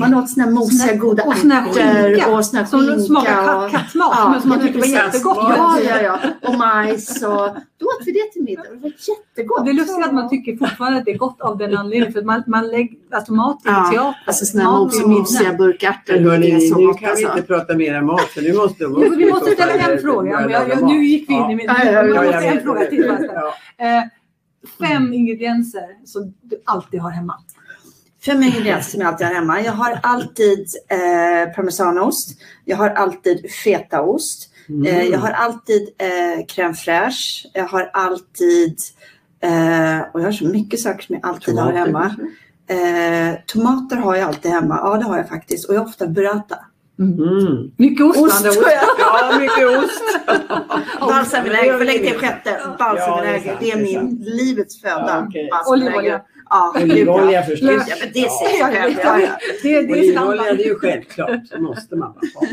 S3: Man åt såna här mosiga goda
S2: och sån här skinka.
S3: ärtor och sån
S2: Som
S3: skinka.
S2: smakar katt,
S3: och-
S2: kattmat
S3: Ja,
S2: men som man tyckte var jättegott.
S3: Ja, ja, ja. Och majs och då åt vi det till middag. Det var jättegott.
S2: Det är lustigt att man tycker fortfarande att det är gott av den anledningen. För att man, man lägger alltså mat i
S3: Ja,
S2: teater.
S3: Alltså såna här
S2: mat i
S3: mos- mosiga
S2: minnen.
S3: burkärtor.
S1: Hörni, nu kan vi
S3: alltså.
S1: inte prata mera mat för nu måste
S2: vi måste ställa en fråga. Nu gick vi in i min...
S3: Ja, ja, ja,
S2: jag
S3: ja,
S2: måste
S3: jag
S2: en fråga till. Eh, fem ingredienser som du alltid har hemma.
S3: Fem ingredienser som jag alltid har hemma. Jag har alltid eh, parmesanost. Jag har alltid fetaost. Eh,
S1: Mm.
S3: jag har alltid eh, crème fraîche. Jag har alltid, eh, och jag har så mycket saker som jag alltid har
S1: Tomater
S3: hemma.
S1: kanske?
S3: Eh, tomater har jag alltid hemma. Ja, det har jag faktiskt. Och jag har ofta burrata.
S1: Mm.
S2: Mycket ost,
S3: Ost jag. <laughs>
S1: Ja, mycket ost.
S3: Balsamvinäger, förlägg till sjätte.
S1: Ja,
S3: Balsamvinäger,
S1: det är sant,
S3: det är
S1: det är
S3: min
S1: sant.
S3: livets föda.
S1: Ja.
S2: Olivolja.
S3: Ja,
S1: Olivolja förstås.
S3: Ja, men det säger jag själv. Ja, ja.
S2: Det, det är
S1: Olivolja det är ju självklart. Det måste man ha.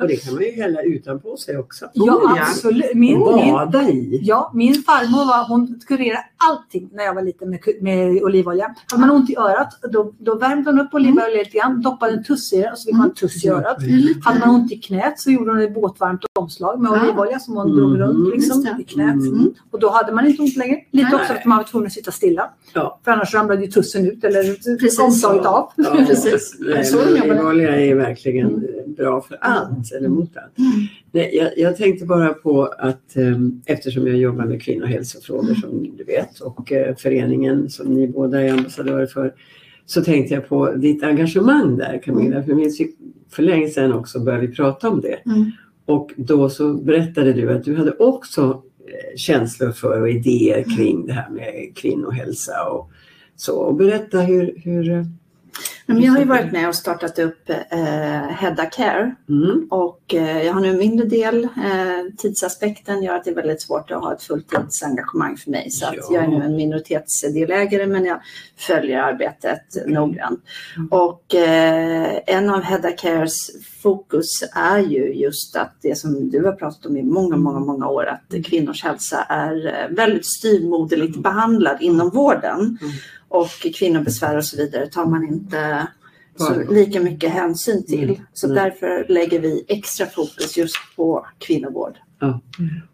S1: Och det kan man ju hälla utanpå sig också.
S2: Ja,
S3: Oh, ja.
S2: absolut. Min,
S1: bada i.
S2: ja, min farmor var, hon kurerade allting när jag var liten med, med olivolja. Hade man ont i örat, då, då värmde hon upp olivolja lite grann, doppade en tuss i den och så fick man en tuss i örat. Hade man ont i knät så gjorde hon ett båtvarmt omslag med
S3: Ja.
S2: olivolja som hon
S1: Mm,
S2: drog runt liksom, i knät.
S1: Mm.
S2: Och då hade man inte ont längre. Lite
S3: Nej.
S2: också för att man var tvungen att sitta stilla.
S1: Ja.
S2: För annars ramlade ju tussen ut eller
S3: Precis.
S2: omslaget av.
S1: Ja, <laughs>
S3: Precis.
S1: Nej. Olivolja är verkligen bra för allt, eller mot allt. Nej, jag, jag tänkte bara på att eh, eftersom jag jobbar med kvinnohälsofrågor som du vet och eh, föreningen som ni båda är ambassadörer för så tänkte jag på ditt engagemang där Camilla. För, jag minns för länge sedan också började vi prata om det.
S3: Mm.
S1: Och då så berättade du att du hade också eh, känslor för och idéer kring det här med kvinnohälsa och så. Och berätta hur, hur eh,
S3: Men jag har ju varit med och startat upp eh, Hedda Care
S1: Mm.
S3: och eh, jag har nu en mindre del. Eh, tidsaspekten gör att det är väldigt svårt att ha ett fulltidsengagemang för mig. Så
S1: Ja.
S3: jag är nu en minoritetsdelägare men jag följer arbetet noggrant.
S1: Mm.
S3: Och eh, en av Hedda Cares fokus är ju just att det som du har pratat om i många, många, många år, att kvinnors hälsa är eh, väldigt styvmoderligt behandlad inom vården.
S1: Mm.
S3: Och kvinnobesvär och så vidare tar man inte så lika mycket hänsyn till.
S1: Mm.
S3: Så
S1: Mm.
S3: därför lägger vi extra fokus just på kvinnovård.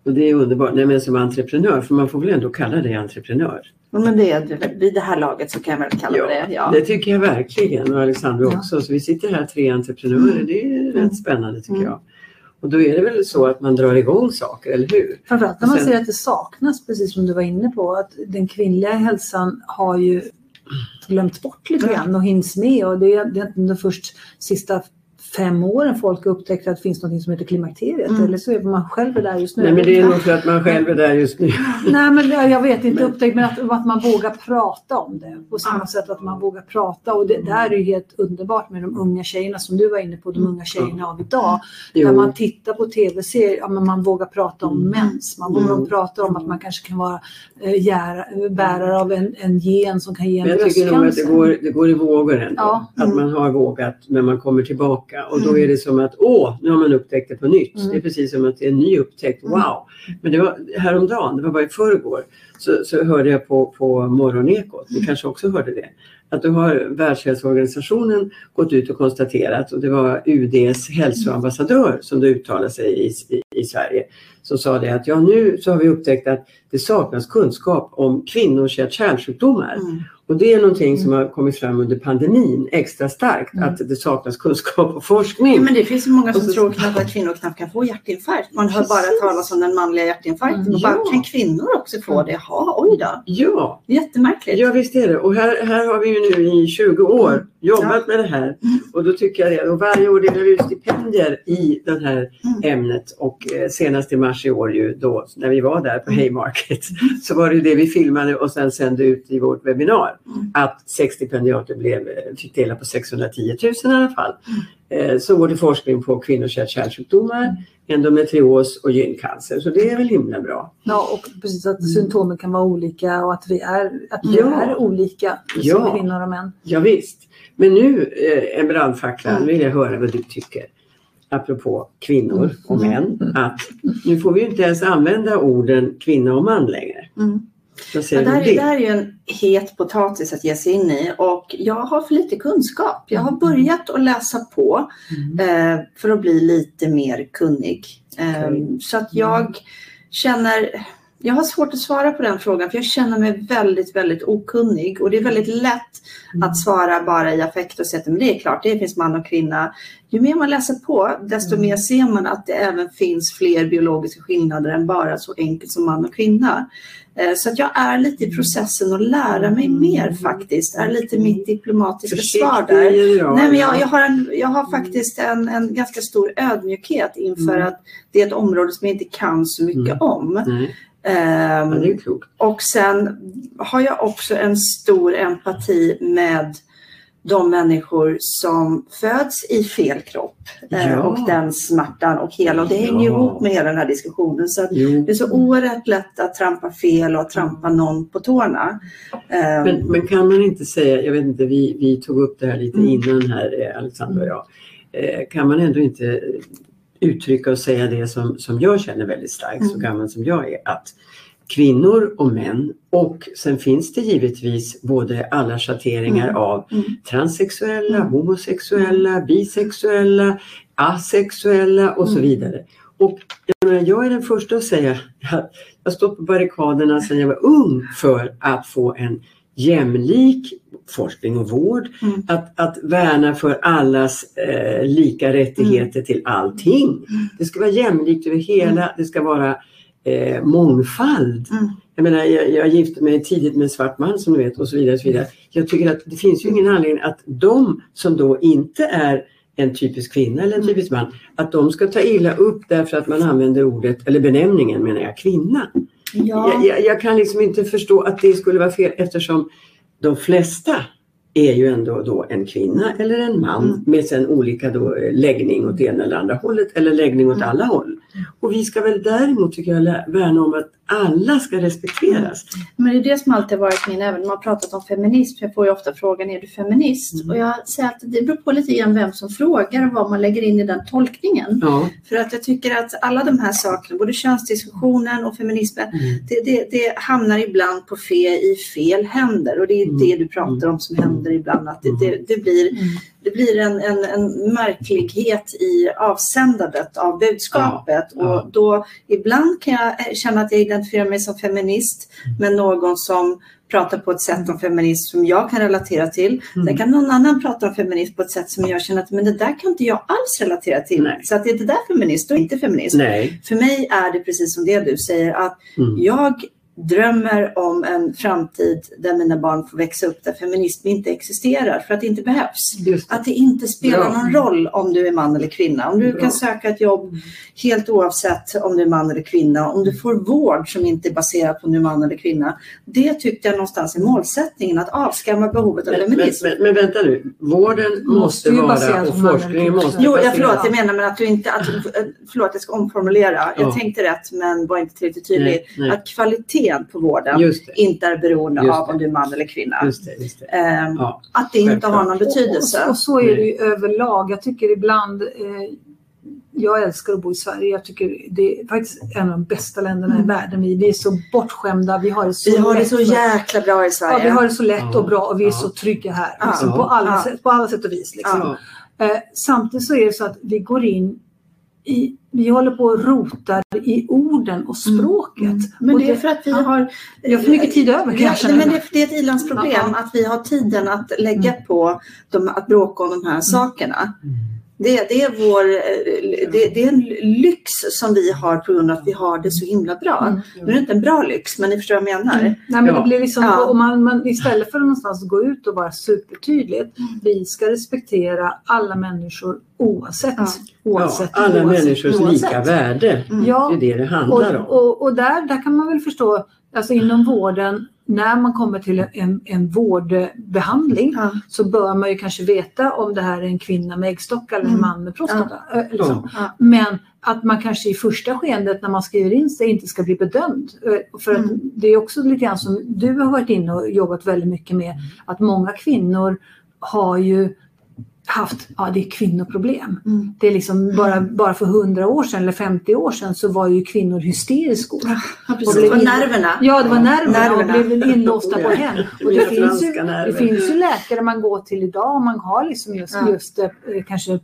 S1: Och det är underbart. Nej, men som entreprenör, för man får väl ändå kalla dig entreprenör?
S3: Ja, Men det är, vid det här laget så kan jag väl kalla det ja.
S1: det tycker jag verkligen. Och Alexandra
S2: Ja.
S1: också. Så vi sitter här tre entreprenörer. Det är rätt spännande tycker
S3: Mm.
S1: jag. Och då är det väl så att man drar igång saker, eller hur?
S2: Framförallt när man
S1: Sen-
S2: ser att det saknas, precis som du var inne på, att den kvinnliga hälsan har ju glömts bort lite grann och hinns med. Och det är det inte först sista fem åren folk har upptäckt att det finns något som heter klimakteriet.
S3: Mm.
S2: Eller så är man själv är där just nu.
S1: Nej, men det är nog för att man själv är där just nu. <laughs>
S2: Nej, men jag vet inte
S1: Men-
S2: upptäckt, men att, att man vågar prata om det. På samma sätt att man vågar prata. Och det där är ju helt underbart med de unga tjejerna som du var inne på, de unga tjejerna av idag.
S1: Jo.
S2: När man tittar på tv-serier, ja, men man vågar prata om
S1: Mm.
S2: mens. Man vågar
S1: Mm.
S2: prata om att man kanske kan vara gär, bärare av en, en gen som kan ge en
S1: Men jag tycker nog att det
S2: bröstcancer.
S1: går, det går i vågor ändå.
S2: Ja.
S1: Att
S3: Mm.
S1: man har vågat men man kommer tillbaka. Och då är det som att åh, nu har man upptäckt det på nytt.
S2: Mm.
S1: Det är precis som att det är en ny upptäckt.
S2: Mm.
S1: Wow! Men det var häromdagen, det var bara i förrgår, så, så hörde jag på, på Morgonekot, ni kanske också hörde det, att då har Världshälsoorganisationen gått ut och konstaterat och det var UDs hälsoambassadör som då uttalade sig i, i, i Sverige som sa det att ja nu så har vi upptäckt att det saknas kunskap om kvinnors hjärt-kärlsjukdomar.
S3: Mm.
S1: Och det är någonting som har kommit fram under pandemin extra starkt,
S2: Mm.
S1: att det saknas kunskap och
S3: Ja,
S1: forskning.
S3: men det finns ju många som
S1: så-
S3: tror knappt att kvinnor knappt kan få hjärtinfarkt. Man hör bara
S1: Precis.
S3: talas om den manliga hjärtinfarkten.
S2: Mm.
S3: Och bara,
S1: Ja.
S3: kan kvinnor också få det? Ja, oj då.
S1: Ja,
S3: Jättemärkligt.
S1: ja visst är det. Och här, här har vi ju nu i 20 år
S3: Mm.
S1: Jobbat med det här. Och då tycker jag det. Och varje år delar vi ut stipendier i det här
S3: Mm.
S1: ämnet. Och eh, senast i mars i år ju då, när vi var där på
S3: Mm.
S1: Haymarket, <laughs> så var det det vi filmade och sen sände ut i vårt webbinar.
S3: Mm.
S1: Att 6 stipendiater blev, eh, fick dela på 610 000 i alla fall.
S3: Mm.
S1: Eh, som går till forskning på kvinnors hjärt-kärlsjukdomar, endometrios och gyncancer. Så det är väl himla bra.
S2: Ja, och precis att
S1: Mm.
S2: symptomen kan vara olika och att vi är, att vi
S1: Ja.
S2: är olika
S1: Ja.
S2: som kvinnor och män.
S1: Ja, visst. Men nu eh, en brandfackla,
S3: Mm.
S1: vill jag höra vad du tycker. Apropå kvinnor och
S2: Mm.
S1: män. Att nu får vi inte ens använda orden kvinna och man längre.
S3: Mm. Ja, det, här, det
S1: det?
S3: här är ju en het potatis att ge sig in i och jag har för lite kunskap. Jag har börjat att läsa på
S1: Mm.
S3: eh, för att bli lite mer kunnig. Eh,
S1: Okej.
S3: Så att jag känner, jag har svårt att svara på den frågan för jag känner mig väldigt, väldigt okunnig och det är väldigt lätt
S1: Mm.
S3: att svara bara i affekt och säga att men det är klart, det finns man och kvinna. Ju mer man läser på, desto
S1: Mm.
S3: mer ser man att det även finns fler biologiska skillnader än bara så enkelt som man och kvinna. Eh, Så att jag är lite i processen att lära mig
S1: Mm.
S3: mer faktiskt. Är lite mitt diplomatiska svar
S1: Försiktig
S3: där.
S1: general.
S3: Nej, men jag, jag, har en, jag har faktiskt en, en ganska stor ödmjukhet inför
S1: Mm.
S3: att det är ett område som jag inte kan så mycket
S1: Mm.
S3: om. Ehm,
S1: ja, det är klokt.
S3: och sen har jag också en stor empati med de människor som föds i fel kropp eh,
S1: Ja.
S3: och den smärtan och hela och det hänger
S1: Ja.
S3: ihop med hela den här diskussionen. Så det är så oerhört lätt att trampa fel och att trampa någon på tårna. Ehm,
S1: Men, men kan man inte säga, jag vet inte, vi, vi tog upp det här lite
S3: Mm.
S1: innan här, eh, Alexandra och jag. Eh, Kan man ändå inte uttrycka och säga det som, som jag känner väldigt starkt, så
S3: Mm.
S1: gammal som jag är, att kvinnor och män och sen finns det givetvis både alla schatteringar
S3: Mm.
S1: av
S3: Mm.
S1: transsexuella,
S3: Mm.
S1: homosexuella, bisexuella, asexuella och så
S3: Mm.
S1: vidare. Och jag, menar, jag är den första att säga att jag har stått på barrikaderna sedan jag var ung för att få en jämlik forskning och vård,
S3: Mm.
S1: att, att värna för allas eh, lika rättigheter till allting.
S3: Mm.
S1: Det ska vara jämlikt över hela, det ska vara eh, mångfald.
S3: Mm.
S1: Jag menar, jag, jag gifte mig tidigt med en svart man som du vet och så vidare. Och så vidare. Jag tycker att det finns ju ingen anledning att de som då inte är en typisk kvinna eller en
S3: Mm.
S1: typisk man, att de ska ta illa upp därför att man använder ordet, eller benämningen menar jag, kvinna.
S3: Ja.
S1: Jag, jag, jag kan liksom inte förstå att det skulle vara fel eftersom de flesta är ju ändå då en kvinna eller en man
S3: Mm.
S1: med sen olika då eh, läggning åt ena eller andra hållet eller läggning åt
S3: Mm.
S1: alla håll. Och vi ska väl däremot tycker jag värna om att alla ska respekteras.
S3: Men det är det som alltid har varit min, även när man pratat om feminism, jag får ju ofta frågan, är du feminist?
S1: Mm.
S3: Och jag säger att det beror på lite grann vem som frågar och vad man lägger in i den tolkningen.
S1: Ja.
S3: För att jag tycker att alla de här sakerna, både könsdiskussionen och feminismen,
S1: Mm.
S3: det, det, det hamnar ibland på fe, i fel händer. Och det är
S1: Mm.
S3: det du pratar om som händer ibland, att det, det, det blir, det blir en, en, en märklighet i avsändandet av budskapet.
S1: Ja, ja.
S3: Och då ibland kan jag känna att jag identifierar mig som feminist
S1: Mm.
S3: med någon som pratar på ett sätt om feminism som jag kan relatera till.
S1: Mm.
S3: Sen kan någon annan prata om feminism på ett sätt som jag känner att men det där kan inte jag alls relatera till.
S1: Nej.
S3: Så att det är det där feminist och inte feminist.
S1: Nej.
S3: För mig är det precis som det du säger att
S1: Mm.
S3: jag drömmer om en framtid där mina barn får växa upp där feminism inte existerar för att det inte behövs.
S1: Det.
S3: Att det inte spelar
S1: Bra.
S3: någon roll om du är man eller kvinna. Om du
S1: Bra.
S3: kan söka ett jobb helt oavsett om du är man eller kvinna. Om du får vård som inte är baserad på om du är man eller kvinna. Det tyckte jag någonstans är målsättningen, att avskamma behovet av
S1: Men, men,
S3: feminism.
S1: men, men vänta nu, vården måste,
S2: Måste
S1: vara och forskningen måste
S3: Jo, jag förlåt, jag menar men att du inte, att, förlåt jag ska omformulera.
S1: Ja.
S3: Jag tänkte rätt men var inte tillräckligt tydlig.
S1: Nej, nej.
S3: Att kvaliteten på vården inte är beroende av om du är man eller kvinna.
S1: Just det, just det.
S3: Ehm,
S1: Ja.
S3: Att det inte har någon betydelse.
S2: Och, och så är det ju överlag. Jag tycker ibland, eh, jag älskar att bo i Sverige. Jag tycker det är faktiskt en av de bästa länderna i
S3: Mm.
S2: världen. Vi, vi är så bortskämda. Vi har det så
S3: Vi har det så jäkla bra i
S2: Ja,
S3: Sverige.
S2: vi har det så lätt
S1: Ja.
S2: och bra och vi är
S1: Ja.
S2: så trygga här.
S3: Ja.
S2: Liksom, på, alla
S3: Ja.
S2: sätt, på alla sätt och vis. Liksom.
S1: Ja.
S2: Eh, samtidigt så är det så att vi går in i, vi håller på och rotar i orden och språket.
S3: Mm. Men
S2: Och
S3: det är för att vi
S2: ja.
S3: har...
S2: Vi har för mycket tid över,
S3: Ja,
S2: känna.
S3: men det, det är ett ilandsproblem
S2: Ja. Mm.
S3: att vi har tiden att lägga på de, att bråka om de här sakerna. Det, det, är vår, eh, det, det är en lyx som vi har på grund av att vi har det så himla bra.
S2: Mm.
S3: Nu är det inte en bra lyx, men ni förstår vad jag menar.
S2: Nej, men
S1: Ja.
S2: det blir liksom,
S3: Ja.
S2: och man, man, istället för att någonstans gå ut och vara supertydligt.
S3: Mm.
S2: Vi ska respektera alla människor oavsett.
S3: Ja.
S2: oavsett
S1: Ja, alla
S2: oavsett,
S1: människors
S2: oavsett.
S1: lika värde.
S3: Mm.
S2: Ja,
S1: Det är det det
S2: och,
S1: handlar om.
S2: och, och där, där kan man väl förstå, alltså inom vården, när man kommer till en, en vårdbehandling
S3: Ja.
S2: så bör man ju kanske veta om det här är en kvinna med äggstock eller en
S3: Mm.
S2: man med prostata. eh, Liksom.
S3: Ja.
S2: Men att man kanske i första skedet när man skriver in sig inte ska bli bedömd. Eh, För att
S3: Mm.
S2: det är också lite grann som du har varit inne och jobbat väldigt mycket med. Att många kvinnor har ju haft, ja det är kvinnoproblem.
S3: Mm.
S2: Det är liksom bara, bara för 100 år sedan eller 50 år sedan så var ju kvinnor hysteriskor.
S3: Ja,
S2: Och
S3: precis. Och
S2: in-
S3: nerverna.
S2: Ja, det var nerverna,
S3: Nerverna.
S2: och blev inlåsta på hem. <laughs> Och det, finns ju, det finns ju läkare man går till idag om man har liksom just,
S3: Ja.
S2: just eh, kanske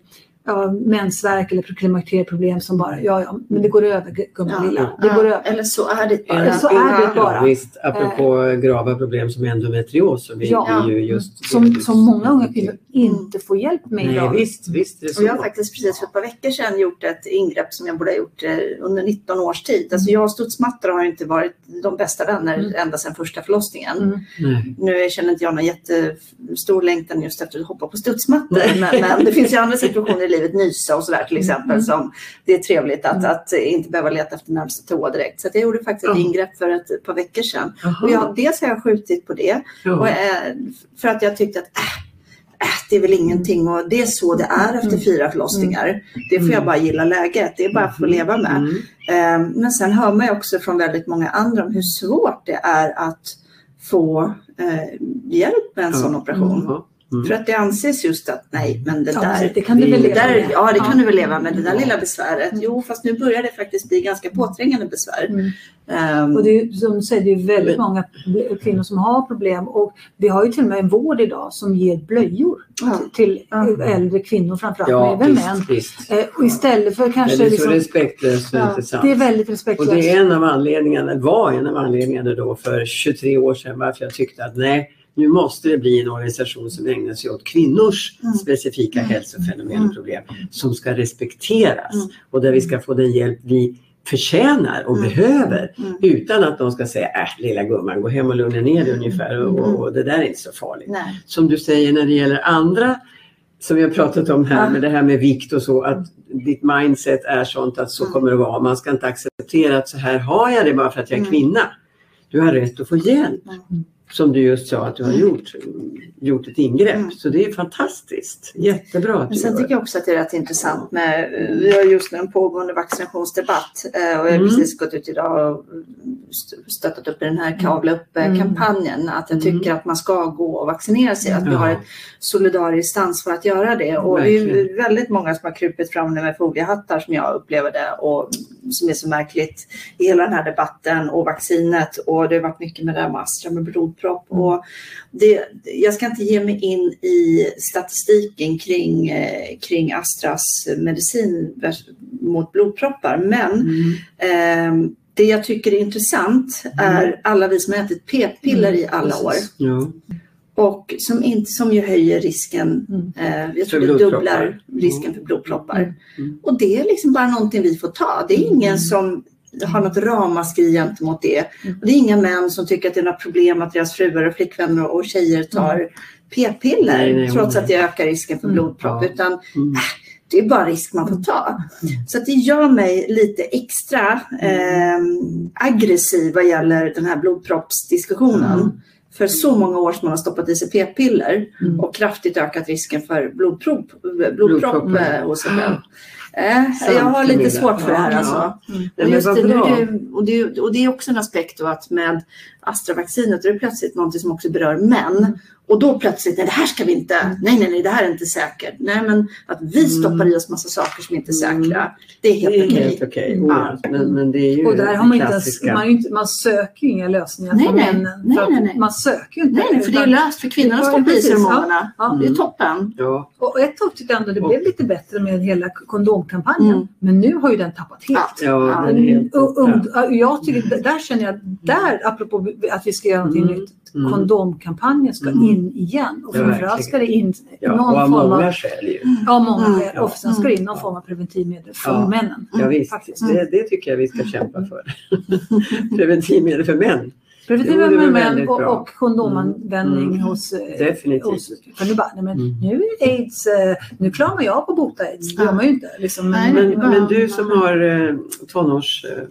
S2: ja, mensvärk eller klimakterieproblem som bara, ja ja, men det går över gumman
S3: Ja.
S2: lilla. Det går
S3: Ja,
S2: över.
S3: Eller så är det bara.
S2: Eller så är det bara.
S1: Ja, visst, apropå grava problem som endometrios så vill
S2: Ja.
S1: ju just...
S2: Som, som många unga kvinnor inte får hjälp med
S1: Nej,
S2: idag.
S1: visst, visst
S3: Och jag har faktiskt precis för ett par veckor sedan gjort ett ingrepp som jag borde ha gjort eh, under 19 års tid. Alltså jag och studsmattor har inte varit de bästa vänner
S2: Mm.
S3: ända sedan första förlossningen.
S2: Mm.
S3: Nu känner inte jag någon jättestor längtan just efter att hoppa på studsmattor. Men, men det finns ju andra situationer livet, nysa och sådär till exempel,
S2: Mm.
S3: som det är trevligt att,
S2: Mm.
S3: att inte behöva leta efter närmsta toa direkt. Så att jag gjorde faktiskt ett ingrepp för ett par veckor sedan. Och jag, dels har jag skjutit på det och, eh, för att jag tyckte att äh, äh, det är väl ingenting och det är så det är efter
S2: Mm.
S3: fyra förlossningar. Det får jag
S1: Mm.
S3: bara gilla läget, det är bara att få leva med.
S1: Mm.
S3: Eh, Men sen hör man ju också från väldigt många andra om hur svårt det är att få eh, hjälp med en sån operation.
S1: Mm.
S3: För att det anses just att nej, men det
S2: Ja,
S3: där,
S2: det kan du väl leva
S3: där
S2: med.
S3: ja det kan
S2: Ja.
S3: du väl leva med, det där lilla besväret.
S2: Mm.
S3: Jo, fast nu börjar det faktiskt bli ganska påträngande besvär.
S2: Mm.
S3: Ehm,
S2: Och det är, ju- som du säger, det är väldigt
S1: Men-
S2: många kvinnor som har problem och vi har ju till och med en vård idag som ger blöjor
S3: Ja.
S2: till
S3: Ja.
S2: äldre kvinnor framförallt,
S1: Ja,
S2: men även män.
S1: visst.
S2: Eh, och istället för
S1: Men
S2: kanske
S1: det är så
S2: liksom,
S1: respektlöst och
S2: ja,
S1: inte sant.
S2: det är väldigt
S1: Och
S2: respektlöst.
S1: det är en av anledningarna, var en av anledningarna då för 23 år sedan varför jag tyckte att nej, nu måste det bli en organisation som ägnar sig åt kvinnors
S3: Mm.
S1: specifika
S3: Mm.
S1: hälsofenomen
S3: Mm.
S1: och problem som ska respekteras
S3: Mm.
S1: och där vi ska få den hjälp vi förtjänar och
S3: Mm.
S1: behöver
S3: Mm.
S1: utan att de ska säga äh lilla gumman gå hem och lugna ner dig ungefär och,
S3: Mm.
S1: och, det där är inte så farligt.
S3: Nej.
S1: Som du säger när det gäller andra som vi har pratat om här med det här med vikt och så att ditt mindset är sånt att så
S3: Mm.
S1: kommer det vara. Man ska inte acceptera att så här har jag det bara för att jag är
S3: Mm.
S1: kvinna. Du har rätt att få hjälp. Som du just sa att du har gjort, gjort ett ingrepp.
S3: Mm.
S1: Så det är fantastiskt. Jättebra att
S3: Men sen tycker jag också att det är rätt intressant med, vi har just nu en pågående vaccinationsdebatt eh, och jag har
S1: Mm.
S3: precis gått ut idag och st- stöttat upp i den här Kavla upp-kampanjen. Att jag tycker
S1: Mm.
S3: att man ska gå och vaccinera sig, att vi har ett solidariskt ansvar att göra det. Och det är väldigt många som har krupit fram med foliehattar som jag upplever det och som är så märkligt i hela den här debatten och vaccinet och det har varit mycket med det här med Astra med blodpropp.
S1: Mm.
S3: Och det, jag ska inte ge mig in i statistiken kring, eh, kring Astras medicin mot blodproppar men
S1: Mm.
S3: ehm, det jag tycker är intressant är alla vi som har ätit p-piller i alla år
S1: Ja.
S3: och som, inte, som ju höjer risken,
S2: Mm.
S3: eh, jag tror det dubblar risken för blodproppar.
S1: Mm.
S3: Och det är liksom bara någonting vi får ta. Det är ingen som har något ramaskri gentemot det.
S2: Mm.
S3: Och det är inga män som tycker att det är något problem att deras fruar och flickvänner och tjejer tar p-piller
S1: Nej, nej,
S3: trots
S1: nej.
S3: att det ökar risken för
S2: Mm.
S3: blodpropp. Utan
S1: Mm.
S3: det är bara risk man får ta. Så att det gör mig lite extra eh, aggressiv vad gäller den här blodproppsdiskussionen.
S1: Mm.
S3: För så många år som man har stoppat i sig p-piller
S2: Mm.
S3: och kraftigt ökat risken för blodpropp, blodpropp
S1: Blodpropp.
S3: eh, hos sig själv.
S1: Sant,
S3: jag har lite svårt för det här alltså.
S1: ja.
S2: Mm.
S3: Det, nu och, det, och det är också en aspekt då att med Astra-vaccinet är det plötsligt något som också berör män.
S2: Mm.
S3: Och då plötsligt, nej det här ska vi inte, nej nej nej det här är inte säkert. Nej men att vi stoppar i oss massa saker som inte är
S1: Mm.
S3: säkra, det är helt
S1: Det är
S3: okej.
S1: helt okej.
S2: Mm.
S1: Oh, ja. men, men det är ju
S2: Och där har man, inte ens,
S1: klassiska.
S2: man, är ju inte, man söker ju inga lösningar
S3: Nej,
S2: för
S3: nej.
S2: männen.
S3: Nej,
S2: för
S3: nej, nej.
S2: Man söker ju inte.
S3: Nej, nej för det är löst för kvinnorna
S2: Ja,
S3: stoppar i sig
S2: ja.
S3: hormonerna.
S2: Ja.
S3: Det är
S1: Mm.
S3: toppen.
S1: Ja,
S2: Och ett tag tyckte jag ändå det blev lite bättre med hela kondomkampanjen.
S3: Mm.
S2: Men nu har ju den tappat helt.
S3: Ja.
S1: ja,
S3: Ja,
S1: den är helt
S2: Och, och, och jag tycker, där känner jag, där apropå att vi ska göra någonting
S1: Mm.
S2: nytt,
S1: Mm.
S2: kondomkampanjen ska
S1: Mm.
S2: in igen. Och
S1: Ja,
S2: framförallt ska det in
S1: Ja,
S2: någon
S1: och av
S2: form av,
S1: många skäl ju.
S2: ja, många
S3: Mm.
S2: skäl. Och sen ska det in någon form av preventivmedel för
S1: Ja.
S2: männen.
S1: Ja, visst.
S2: Faktiskt.
S1: Det, det tycker jag vi ska kämpa för. <laughs> Preventivmedel för män.
S2: Preventivmedel
S1: var
S2: män och, och kondomanvändning
S1: Mm.
S2: hos eh,
S1: Definitivt.
S2: hos, för nu bara, nej men
S1: Mm.
S2: nu är aids, eh, nu klarar man ju av på att bota aids. Det gör man ju inte. Liksom,
S3: Nej,
S2: men,
S1: Men,
S3: bara-
S1: men du som har eh, tonårs... Eh,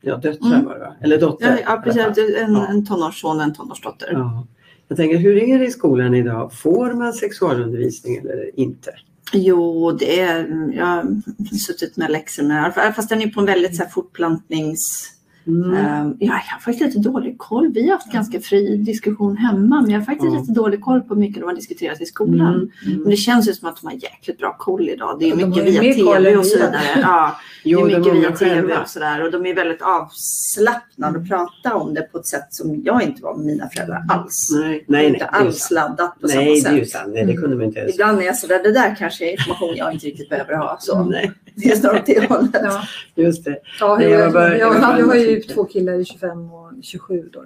S1: ja, döttrar
S3: Mm.
S1: var det va? Eller dotter?
S3: Ja, ja precis. En,
S1: Ja.
S3: en tonårsson och en tonårsdotter.
S1: Ja. Jag tänker, hur är det i skolan idag? Får man sexualundervisning eller inte?
S3: Jo, det är, jag har suttit med läxor med, fast den är på en väldigt så här, fortplantnings...
S1: Mm.
S3: Eh, jag har faktiskt lite dålig koll. Vi har haft ganska fri diskussion hemma, men jag har faktiskt
S1: Ja.
S3: lite dålig koll på hur mycket de har diskuterat i skolan.
S1: Mm.
S3: Men det känns ju som att de har jäkligt bra koll idag. Det är
S2: de
S3: mycket
S2: ju
S3: via tv och så vidare. Ja, <laughs> det
S1: Jo,
S3: är
S1: de
S3: mycket
S1: unga
S3: via tv
S1: själva.
S3: och sådär. Och de är väldigt avslappnade och pratar om det på ett sätt som jag inte var med mina föräldrar alls.
S1: Nej, nej, nej.
S3: inte
S1: det är ju
S3: alls laddat på
S1: Nej,
S3: samma
S1: det är
S3: sätt.
S1: ju sant. Nej, det kunde man inte ens.
S3: Ibland är jag sådär, det där kanske är information jag inte riktigt behöver ha. Så
S1: Nej,
S3: det är snarare åt det hållet.
S2: ja.
S1: just det.
S2: Ja, jag,
S1: jag var bara-
S2: jag,
S1: jag
S2: jag har ju två killar i 25 och 27 då.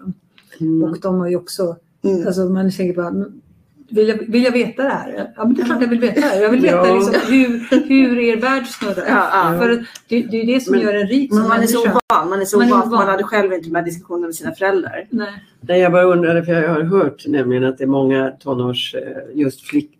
S1: Mm.
S2: Och de har ju också,
S3: Mm.
S2: alltså man tänker bara, "Men vill jag, vill jag veta det här? Ja men det är klart jag vill veta det här. Jag vill veta
S1: Ja.
S2: liksom hur, hur er värld snurrar.
S3: Ja, ja.
S2: För det, det är ju det som
S1: Men-
S2: gör en rik
S3: Men
S2: som
S3: man är så
S2: människa.
S3: van, man är så
S2: Man är
S3: van,
S2: van.
S3: man hade själv inte med diskussioner med sina föräldrar.
S2: Nej.
S1: Nej, jag bara undrade för jag har hört nämligen att det är många tonårs, eh, just flick,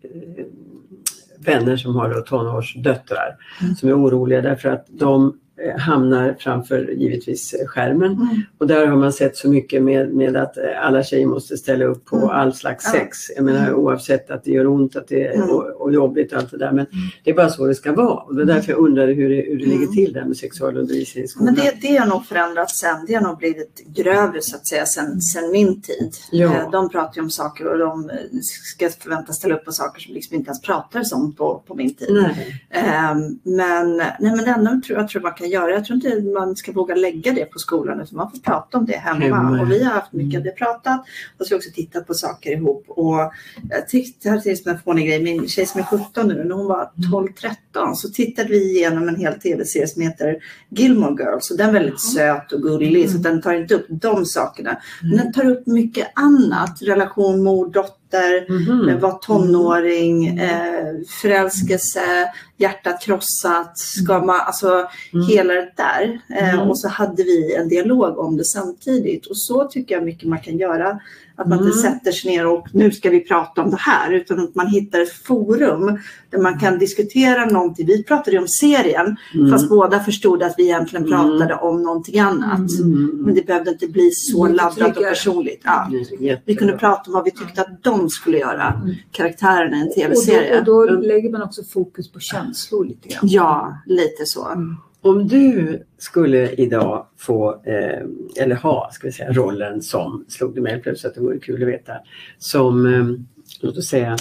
S1: vänner som har tonårsdöttrar
S2: Mm.
S1: som är oroliga därför att de hamnar framför givetvis eh, skärmen.
S3: Mm.
S1: Och där har man sett så mycket med, med att eh, alla tjejer måste ställa upp på
S3: Mm.
S1: all slags sex. Jag menar oavsett att det gör ont att det är,
S3: Mm.
S1: och, och jobbigt och allt det där. Men det är bara så det ska vara. Och det är därför jag undrade hur det, hur det ligger
S3: Mm.
S1: till där med sexualundervisning i skolan.
S3: Men det, det har nog förändrats sen. Det har nog blivit grövre så att säga sen, sen min tid.
S1: Ja.
S3: Eh, De pratar ju om saker och de eh, ska förväntas ställa upp på saker som liksom inte ens pratades om på, på min tid.
S1: Nej.
S3: Ehm, men, nej, men det enda tror jag tror man kan göra, jag tror inte man ska våga lägga det på skolan utan man får prata om det hemma.
S1: Hemma.
S3: Och vi har haft mycket av det pratat och så har vi också tittat på saker ihop. Och jag tyckte, det här är en fånig grej, min tjej som är 17 nu, när hon var 12-13 så tittade vi igenom en hel tv-serie som heter Gilmore Girls och den är väldigt söt och gullig så den tar inte upp de sakerna. Men den tar upp mycket annat, relation mor-dotter dotter,
S1: Mhm.
S3: eh, var tonåring, eh, förälskelse, hjärtat krossat, ska man, alltså
S1: Mm.
S3: hela det där. Eh,
S1: Mm.
S3: och så hade vi en dialog om det samtidigt och så tycker jag mycket man kan göra. Att man inte
S1: Mm.
S3: sätter sig ner och nu ska vi prata om det här utan att man hittar ett forum där man kan diskutera någonting. Vi pratade ju om serien
S1: Mm.
S3: fast båda förstod att vi egentligen
S1: Mm.
S3: pratade om någonting annat.
S1: Mm.
S3: Men det behövde inte bli så laddat och personligt. Ja. Vi kunde prata om vad vi tyckte att de skulle göra,
S2: Mm.
S3: karaktärerna i en
S2: Och
S3: tv-serie.
S2: och då lägger man också fokus på känslor lite grann.
S3: Ja, lite så.
S2: Mm.
S1: Om du skulle idag få, eh, eller ha, ska vi säga, rollen som, slog det mig plötsligt att det vore kul att veta, som, eh, låt oss säga,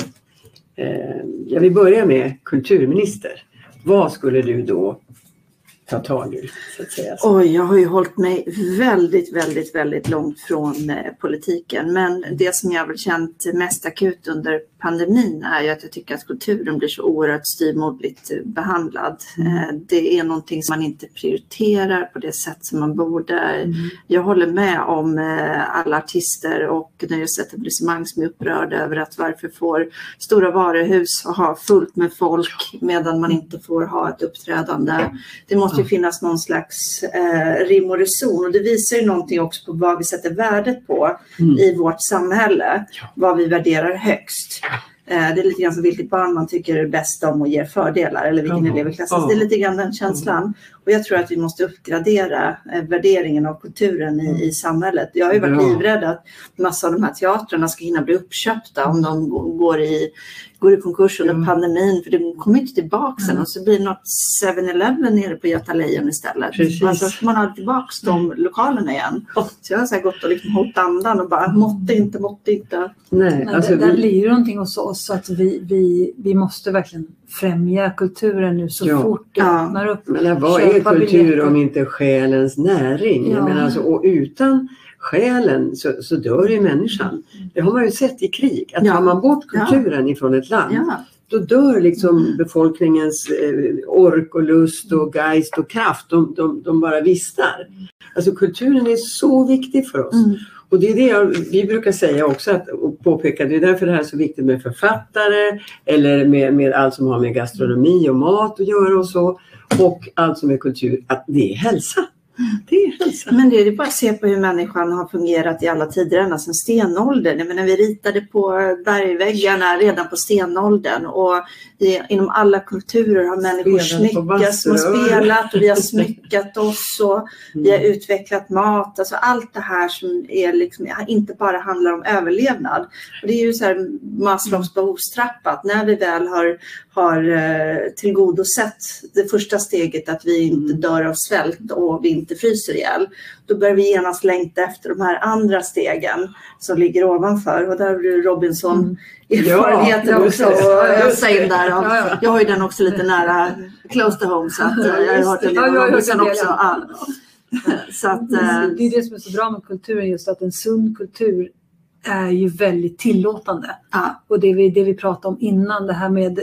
S1: eh, jag vill börja med kulturminister. Vad skulle du då ta tag i, så att säga?
S3: Oj, jag har ju hållit mig väldigt, väldigt, väldigt långt från eh, politiken. Men det som jag väl känt mest akut under pandemin är ju att jag tycker att kulturen blir så oerhört styvmoderligt eh, behandlad. Eh, det är någonting som man inte prioriterar på det sätt som man borde.
S2: Mm.
S3: Jag håller med om eh, alla artister och nöjesetablissemang som är upprörda över att varför får stora varuhus ha fullt med folk medan man inte får ha ett uppträdande. Det måste ju finnas någon slags eh, rim och reson och det visar ju någonting också på vad vi sätter värdet på
S1: Mm.
S3: i vårt samhälle.
S1: Ja.
S3: Vad vi värderar högst. Eh, det är lite grann som vilket barn man tycker är bäst om och ger fördelar eller vilken
S1: Ja.
S3: elev i klassen.
S1: Ja.
S3: Så Det är lite grann den känslan. Och jag tror att vi måste uppgradera eh, värderingen av kulturen i, i samhället. Jag har ju varit
S1: Bra.
S3: livrädd att massa av de här teatrarna ska hinna bli uppköpta om de går i, går i konkurs under
S1: Ja.
S3: pandemin. För det kommer inte tillbaka sen
S2: Mm.
S3: och så blir det något 7-Eleven nere på Göta Lejon istället.
S1: Precis.
S3: Alltså ska man ha tillbaka de lokalerna igen. Så jag har så här gått och liksom hållit andan och bara måtte inte, måtte inte.
S1: Nej, alltså
S2: det, där
S1: vi,
S2: blir det någonting hos oss att vi, vi, vi måste verkligen främja kulturen nu så
S1: Ja.
S2: fort det
S3: Ja.
S2: öppnar upp.
S1: men vad är kultur
S2: biljetter.
S1: om inte själens näring? Jag
S2: Ja.
S1: menar alltså, och utan själen så, så dör ju människan. Det har man ju sett i krig. Att
S3: Ja.
S1: tar man bort
S3: Ja.
S1: kulturen ifrån ett land
S3: Ja.
S1: då dör liksom befolkningens eh, ork och lust och geist och kraft. De, de, de bara vistar. Alltså kulturen är så viktig för oss.
S3: Mm.
S1: Och det är det jag, vi brukar säga också att, och påpeka, det är därför det här är så viktigt med författare eller med, med allt som har med gastronomi och mat att göra och så. Och allt som är kultur, att det är hälsa. Det är hälsa.
S3: Men det är bara att se på hur människan har fungerat i alla tider, ända sedan stenåldern. Jag menar, vi ritade på bergväggarna redan på stenåldern och i, inom alla kulturer har människor smyckats,
S1: vassrör.
S3: spelat och vi har smyckat <laughs> oss och vi har utvecklat mat. Alltså allt det här som är liksom, inte bara handlar om överlevnad. Och det är ju så här Maslows behovstrappa, att när vi väl har, har eh, tillgodosett det första steget att vi inte
S1: Mm.
S3: dör av svält och vi inte fryser ihjäl, då börjar vi genast längta efter de här andra stegen som ligger ovanför. Och där har du Robinson
S2: Mm. <laughs>
S1: Ja,
S3: också att ösa in där. Och
S2: Ja, ja.
S3: Jag har ju den också lite nära close to home så att eh, jag har hört en del
S2: Ja, jag hört
S3: Robinson
S2: del,
S3: också. att, eh,
S2: Det är det som är så bra med kulturen, just att en sund kultur är ju väldigt tillåtande.
S3: ja.
S2: Och det vi, det vi pratade om innan, det här med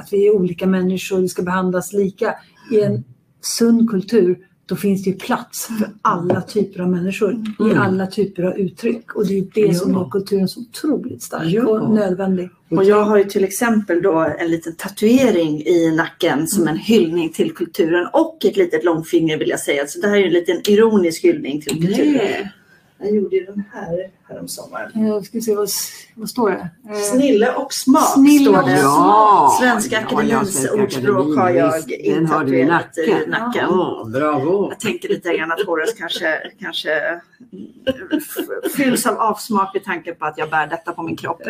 S2: att vi är olika människor, vi ska behandlas lika. I en sund kultur, då finns det ju plats för alla typer av människor i
S1: Mm.
S2: alla typer av uttryck. Och det är det som gör kulturen så otroligt stark
S1: Ja.
S2: och nödvändig.
S3: Och jag har ju till exempel då en liten tatuering i nacken som en hyllning till kulturen och ett litet långfinger vill jag säga. Så det här är en liten ironisk hyllning till kulturen.
S1: Nej.
S3: Jag gjorde ju den här häromsommaren.
S2: Jag ska se vad, vad står det? Eh,
S3: Snille och smak
S2: Snille
S3: står det.
S1: Ja,
S3: Svenska
S1: ja, ja,
S3: Akademins
S1: Svenska
S3: ordspråk har jag
S1: i
S3: intatuerat i
S1: nacken. Ja, bravo.
S3: Jag tänker lite grann att Horace kanske, kanske f- fylls av avsmak vid tanken på att jag bär detta på min kropp. <laughs>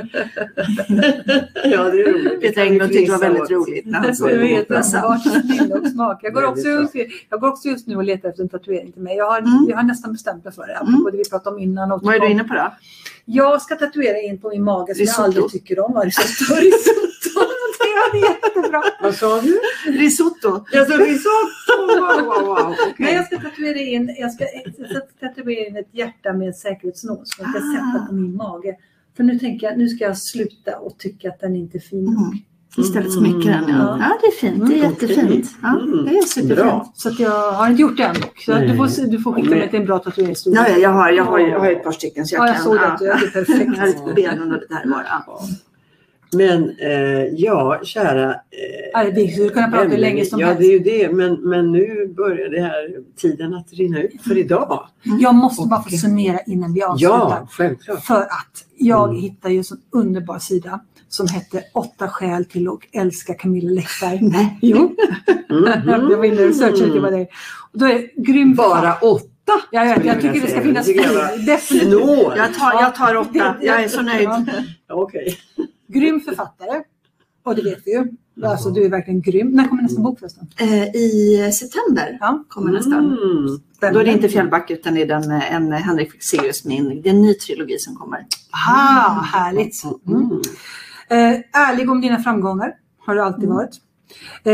S1: Ja, det är roligt.
S3: Peter Englund tyckte det var väldigt roligt när han såg
S2: Jag
S3: det.
S2: Jag går, också just, jag går också just nu och letar efter en tatuering till mig. Jag har,
S3: Mm.
S2: jag har nästan bestämt mig för det, det vi pratade om innan. Och
S3: Vad är du inne på då?
S2: Jag ska tatuera in på min mage som
S3: Risotto.
S2: jag aldrig tycker om. Risotto. <laughs> Risotto. Det är jättebra. <laughs>
S1: Vad sa du?
S3: Risotto.
S1: Jag sa risotto! Wow, wow, wow.
S2: Nej,
S1: Okej.
S2: jag ska tatuera in, jag ska, jag ska tatuera in ett hjärta med säkerhetsnås som jag ska
S3: Ah.
S2: sätta på min mage. För nu tänker jag, nu ska jag sluta och tycka att den inte är fin nog.
S3: Mm. Istället smickra den. Ja.
S2: Ja.
S3: ja, det är fint. Det är
S1: Mm,
S3: jättefint. Ja,
S1: Mm.
S3: det är superfint.
S1: Bra.
S2: Så att jag har inte gjort det än dock. Så du, får, du får skicka mig till en bra tatueringsstudio.
S3: Ja, ja, jag har, jag har, jag har ett par stycken så jag
S2: Ja, jag
S3: kan.
S2: såg det.
S3: ja.
S2: Du är det perfekt. <laughs>
S3: Jag har lite på benen och lite här var. Ja.
S1: Men eh, ja, kära... Eh,
S2: Ja, vi skulle kunna prata hur länge som
S1: ja,
S2: helst.
S1: det är ju det. Men, men nu börjar det här tiden att rinna ut för idag.
S2: Jag måste bara få summera innan vi avslutar.
S1: Ja, självklart.
S2: För att jag
S1: Mm.
S2: hittade ju en sån underbar sida som hette Åtta skäl till att älska Camilla Läckberg. <laughs>
S3: Nej.
S2: Jo,
S1: Mhm.
S2: jag var inne och researchade det var det. Och då är grym
S1: Bara åtta?
S2: Ja, jag, jag tycker det ska finnas fler. Definitivt.
S3: Jag tar, jag tar åtta. Jag är så nöjd.
S2: Ja. Grym författare. Och det vet vi ju. Alltså du är verkligen grym. När kommer nästa bok förresten?
S3: Eh, I september
S2: Ja.
S3: kommer nästan.
S1: Mm.
S3: Då är det inte Fjällback utan det är den, eh, en Henrik Fexeus min. Det är en ny trilogi som kommer.
S2: Ah, härligt. Mm.
S1: Mm.
S2: Eh, ärlig om dina framgångar har du alltid varit. Eh,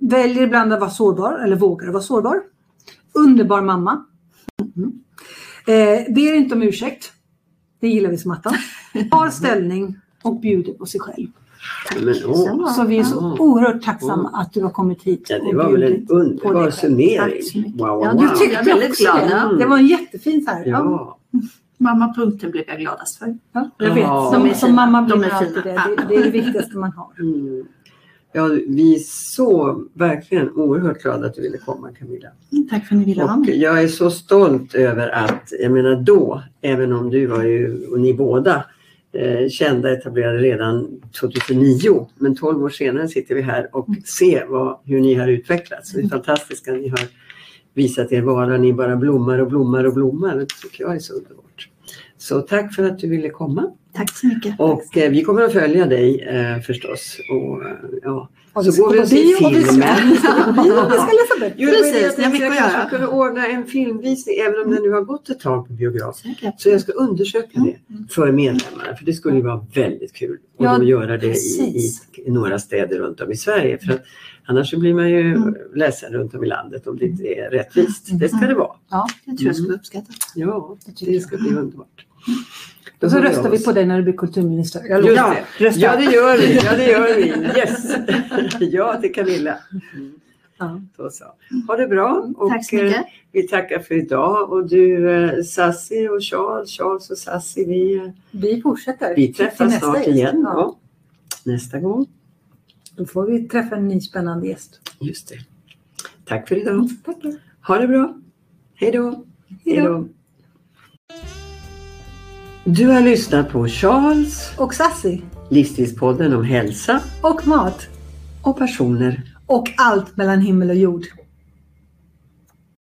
S2: väljer ibland att vara sårbar eller vågar vara sårbar. Underbar mamma. Mm. Eh, ber inte om ursäkt. Det gillar vi som attan. Har <laughs> ställning och bjuder på sig själv.
S1: Men, åh.
S2: Så vi är så oerhört tacksamma att du har kommit hit
S1: Ja, det var väl en underbar summering.
S3: Mycket.
S1: Wow, wow,
S3: Ja,
S1: wow.
S3: du
S2: tyckte
S3: Jag
S2: också
S3: glad,
S2: det.
S1: ja.
S2: Det var en jättefin så här. Ja.
S1: Ja.
S3: Mammapunkten blev jag gladast för.
S2: Ja, jag
S1: Ja.
S2: vet.
S3: De
S2: Som, mamma blir
S3: De
S2: man
S3: är
S2: alltid
S3: fina.
S2: det. det. Det är det viktigaste man har.
S1: Mm. Ja, vi är så verkligen oerhört glada att du ville komma Camilla.
S3: Tack för att ni ville ha
S1: Och
S3: mig.
S1: jag är så stolt över att, jag menar då, även om du var ju, och ni båda, eh, kända etablerade redan 2009. Men 12 år senare sitter vi här och ser vad, hur ni har utvecklats. Det är fantastiskt att ni har visat er vara. Ni bara blommar och blommar och blommar. Det tycker jag är så underbart. Så tack för att du ville komma.
S3: Tack så mycket.
S1: Och eh, vi kommer att följa dig eh, förstås. Och, eh, ja.
S2: Och
S1: Så går vi och ser filmen. <laughs>
S2: vi ska läsa böcker.
S1: Jo, det det
S3: Precis,
S1: jag
S3: det
S1: jag
S3: att
S1: kanske kunde ordna en filmvisning även om den nu har gått ett tag på biograf.
S3: Säkert.
S1: Så jag ska undersöka det för medlemmarna för det skulle ju vara väldigt kul att
S2: Ja,
S1: göra det i, i, några städer runt om i Sverige. För att annars blir man ju
S3: Mm.
S1: ledsen runt om i landet om det inte är rättvist. Det ska det vara.
S2: Ja,
S3: Jag tror jag skulle uppskatta.
S1: Ja,
S2: tycker
S1: det ska bli underbart. Då
S2: så röstar vi på dig när du blir kulturminister. Jag
S1: Just
S2: lovar.
S1: det. Ja, det gör vi. Ja, det gör vi. <laughs> Yes! <laughs> Ja, till Camilla. Mm.
S2: Ja.
S1: Så, så. Ha det bra. Och,
S3: Tack så
S1: eh,
S3: mycket.
S1: Vi tackar för idag och du eh, Sassi och Charles, Charles och Sassi, vi, eh,
S2: Vi fortsätter.
S1: vi träffas
S2: nästa
S1: snart igen.
S2: Ja.
S1: Ja. Nästa gång.
S2: Då får vi träffa en ny spännande gäst.
S1: Just det. Tack för idag.
S2: Tackar.
S1: Ha det bra. Hej då. Hej då. Du har lyssnat på Charles,
S2: Och Sassi.
S1: livsstilspodden om hälsa
S2: Och mat.
S1: och personer.
S2: Och allt mellan himmel och jord.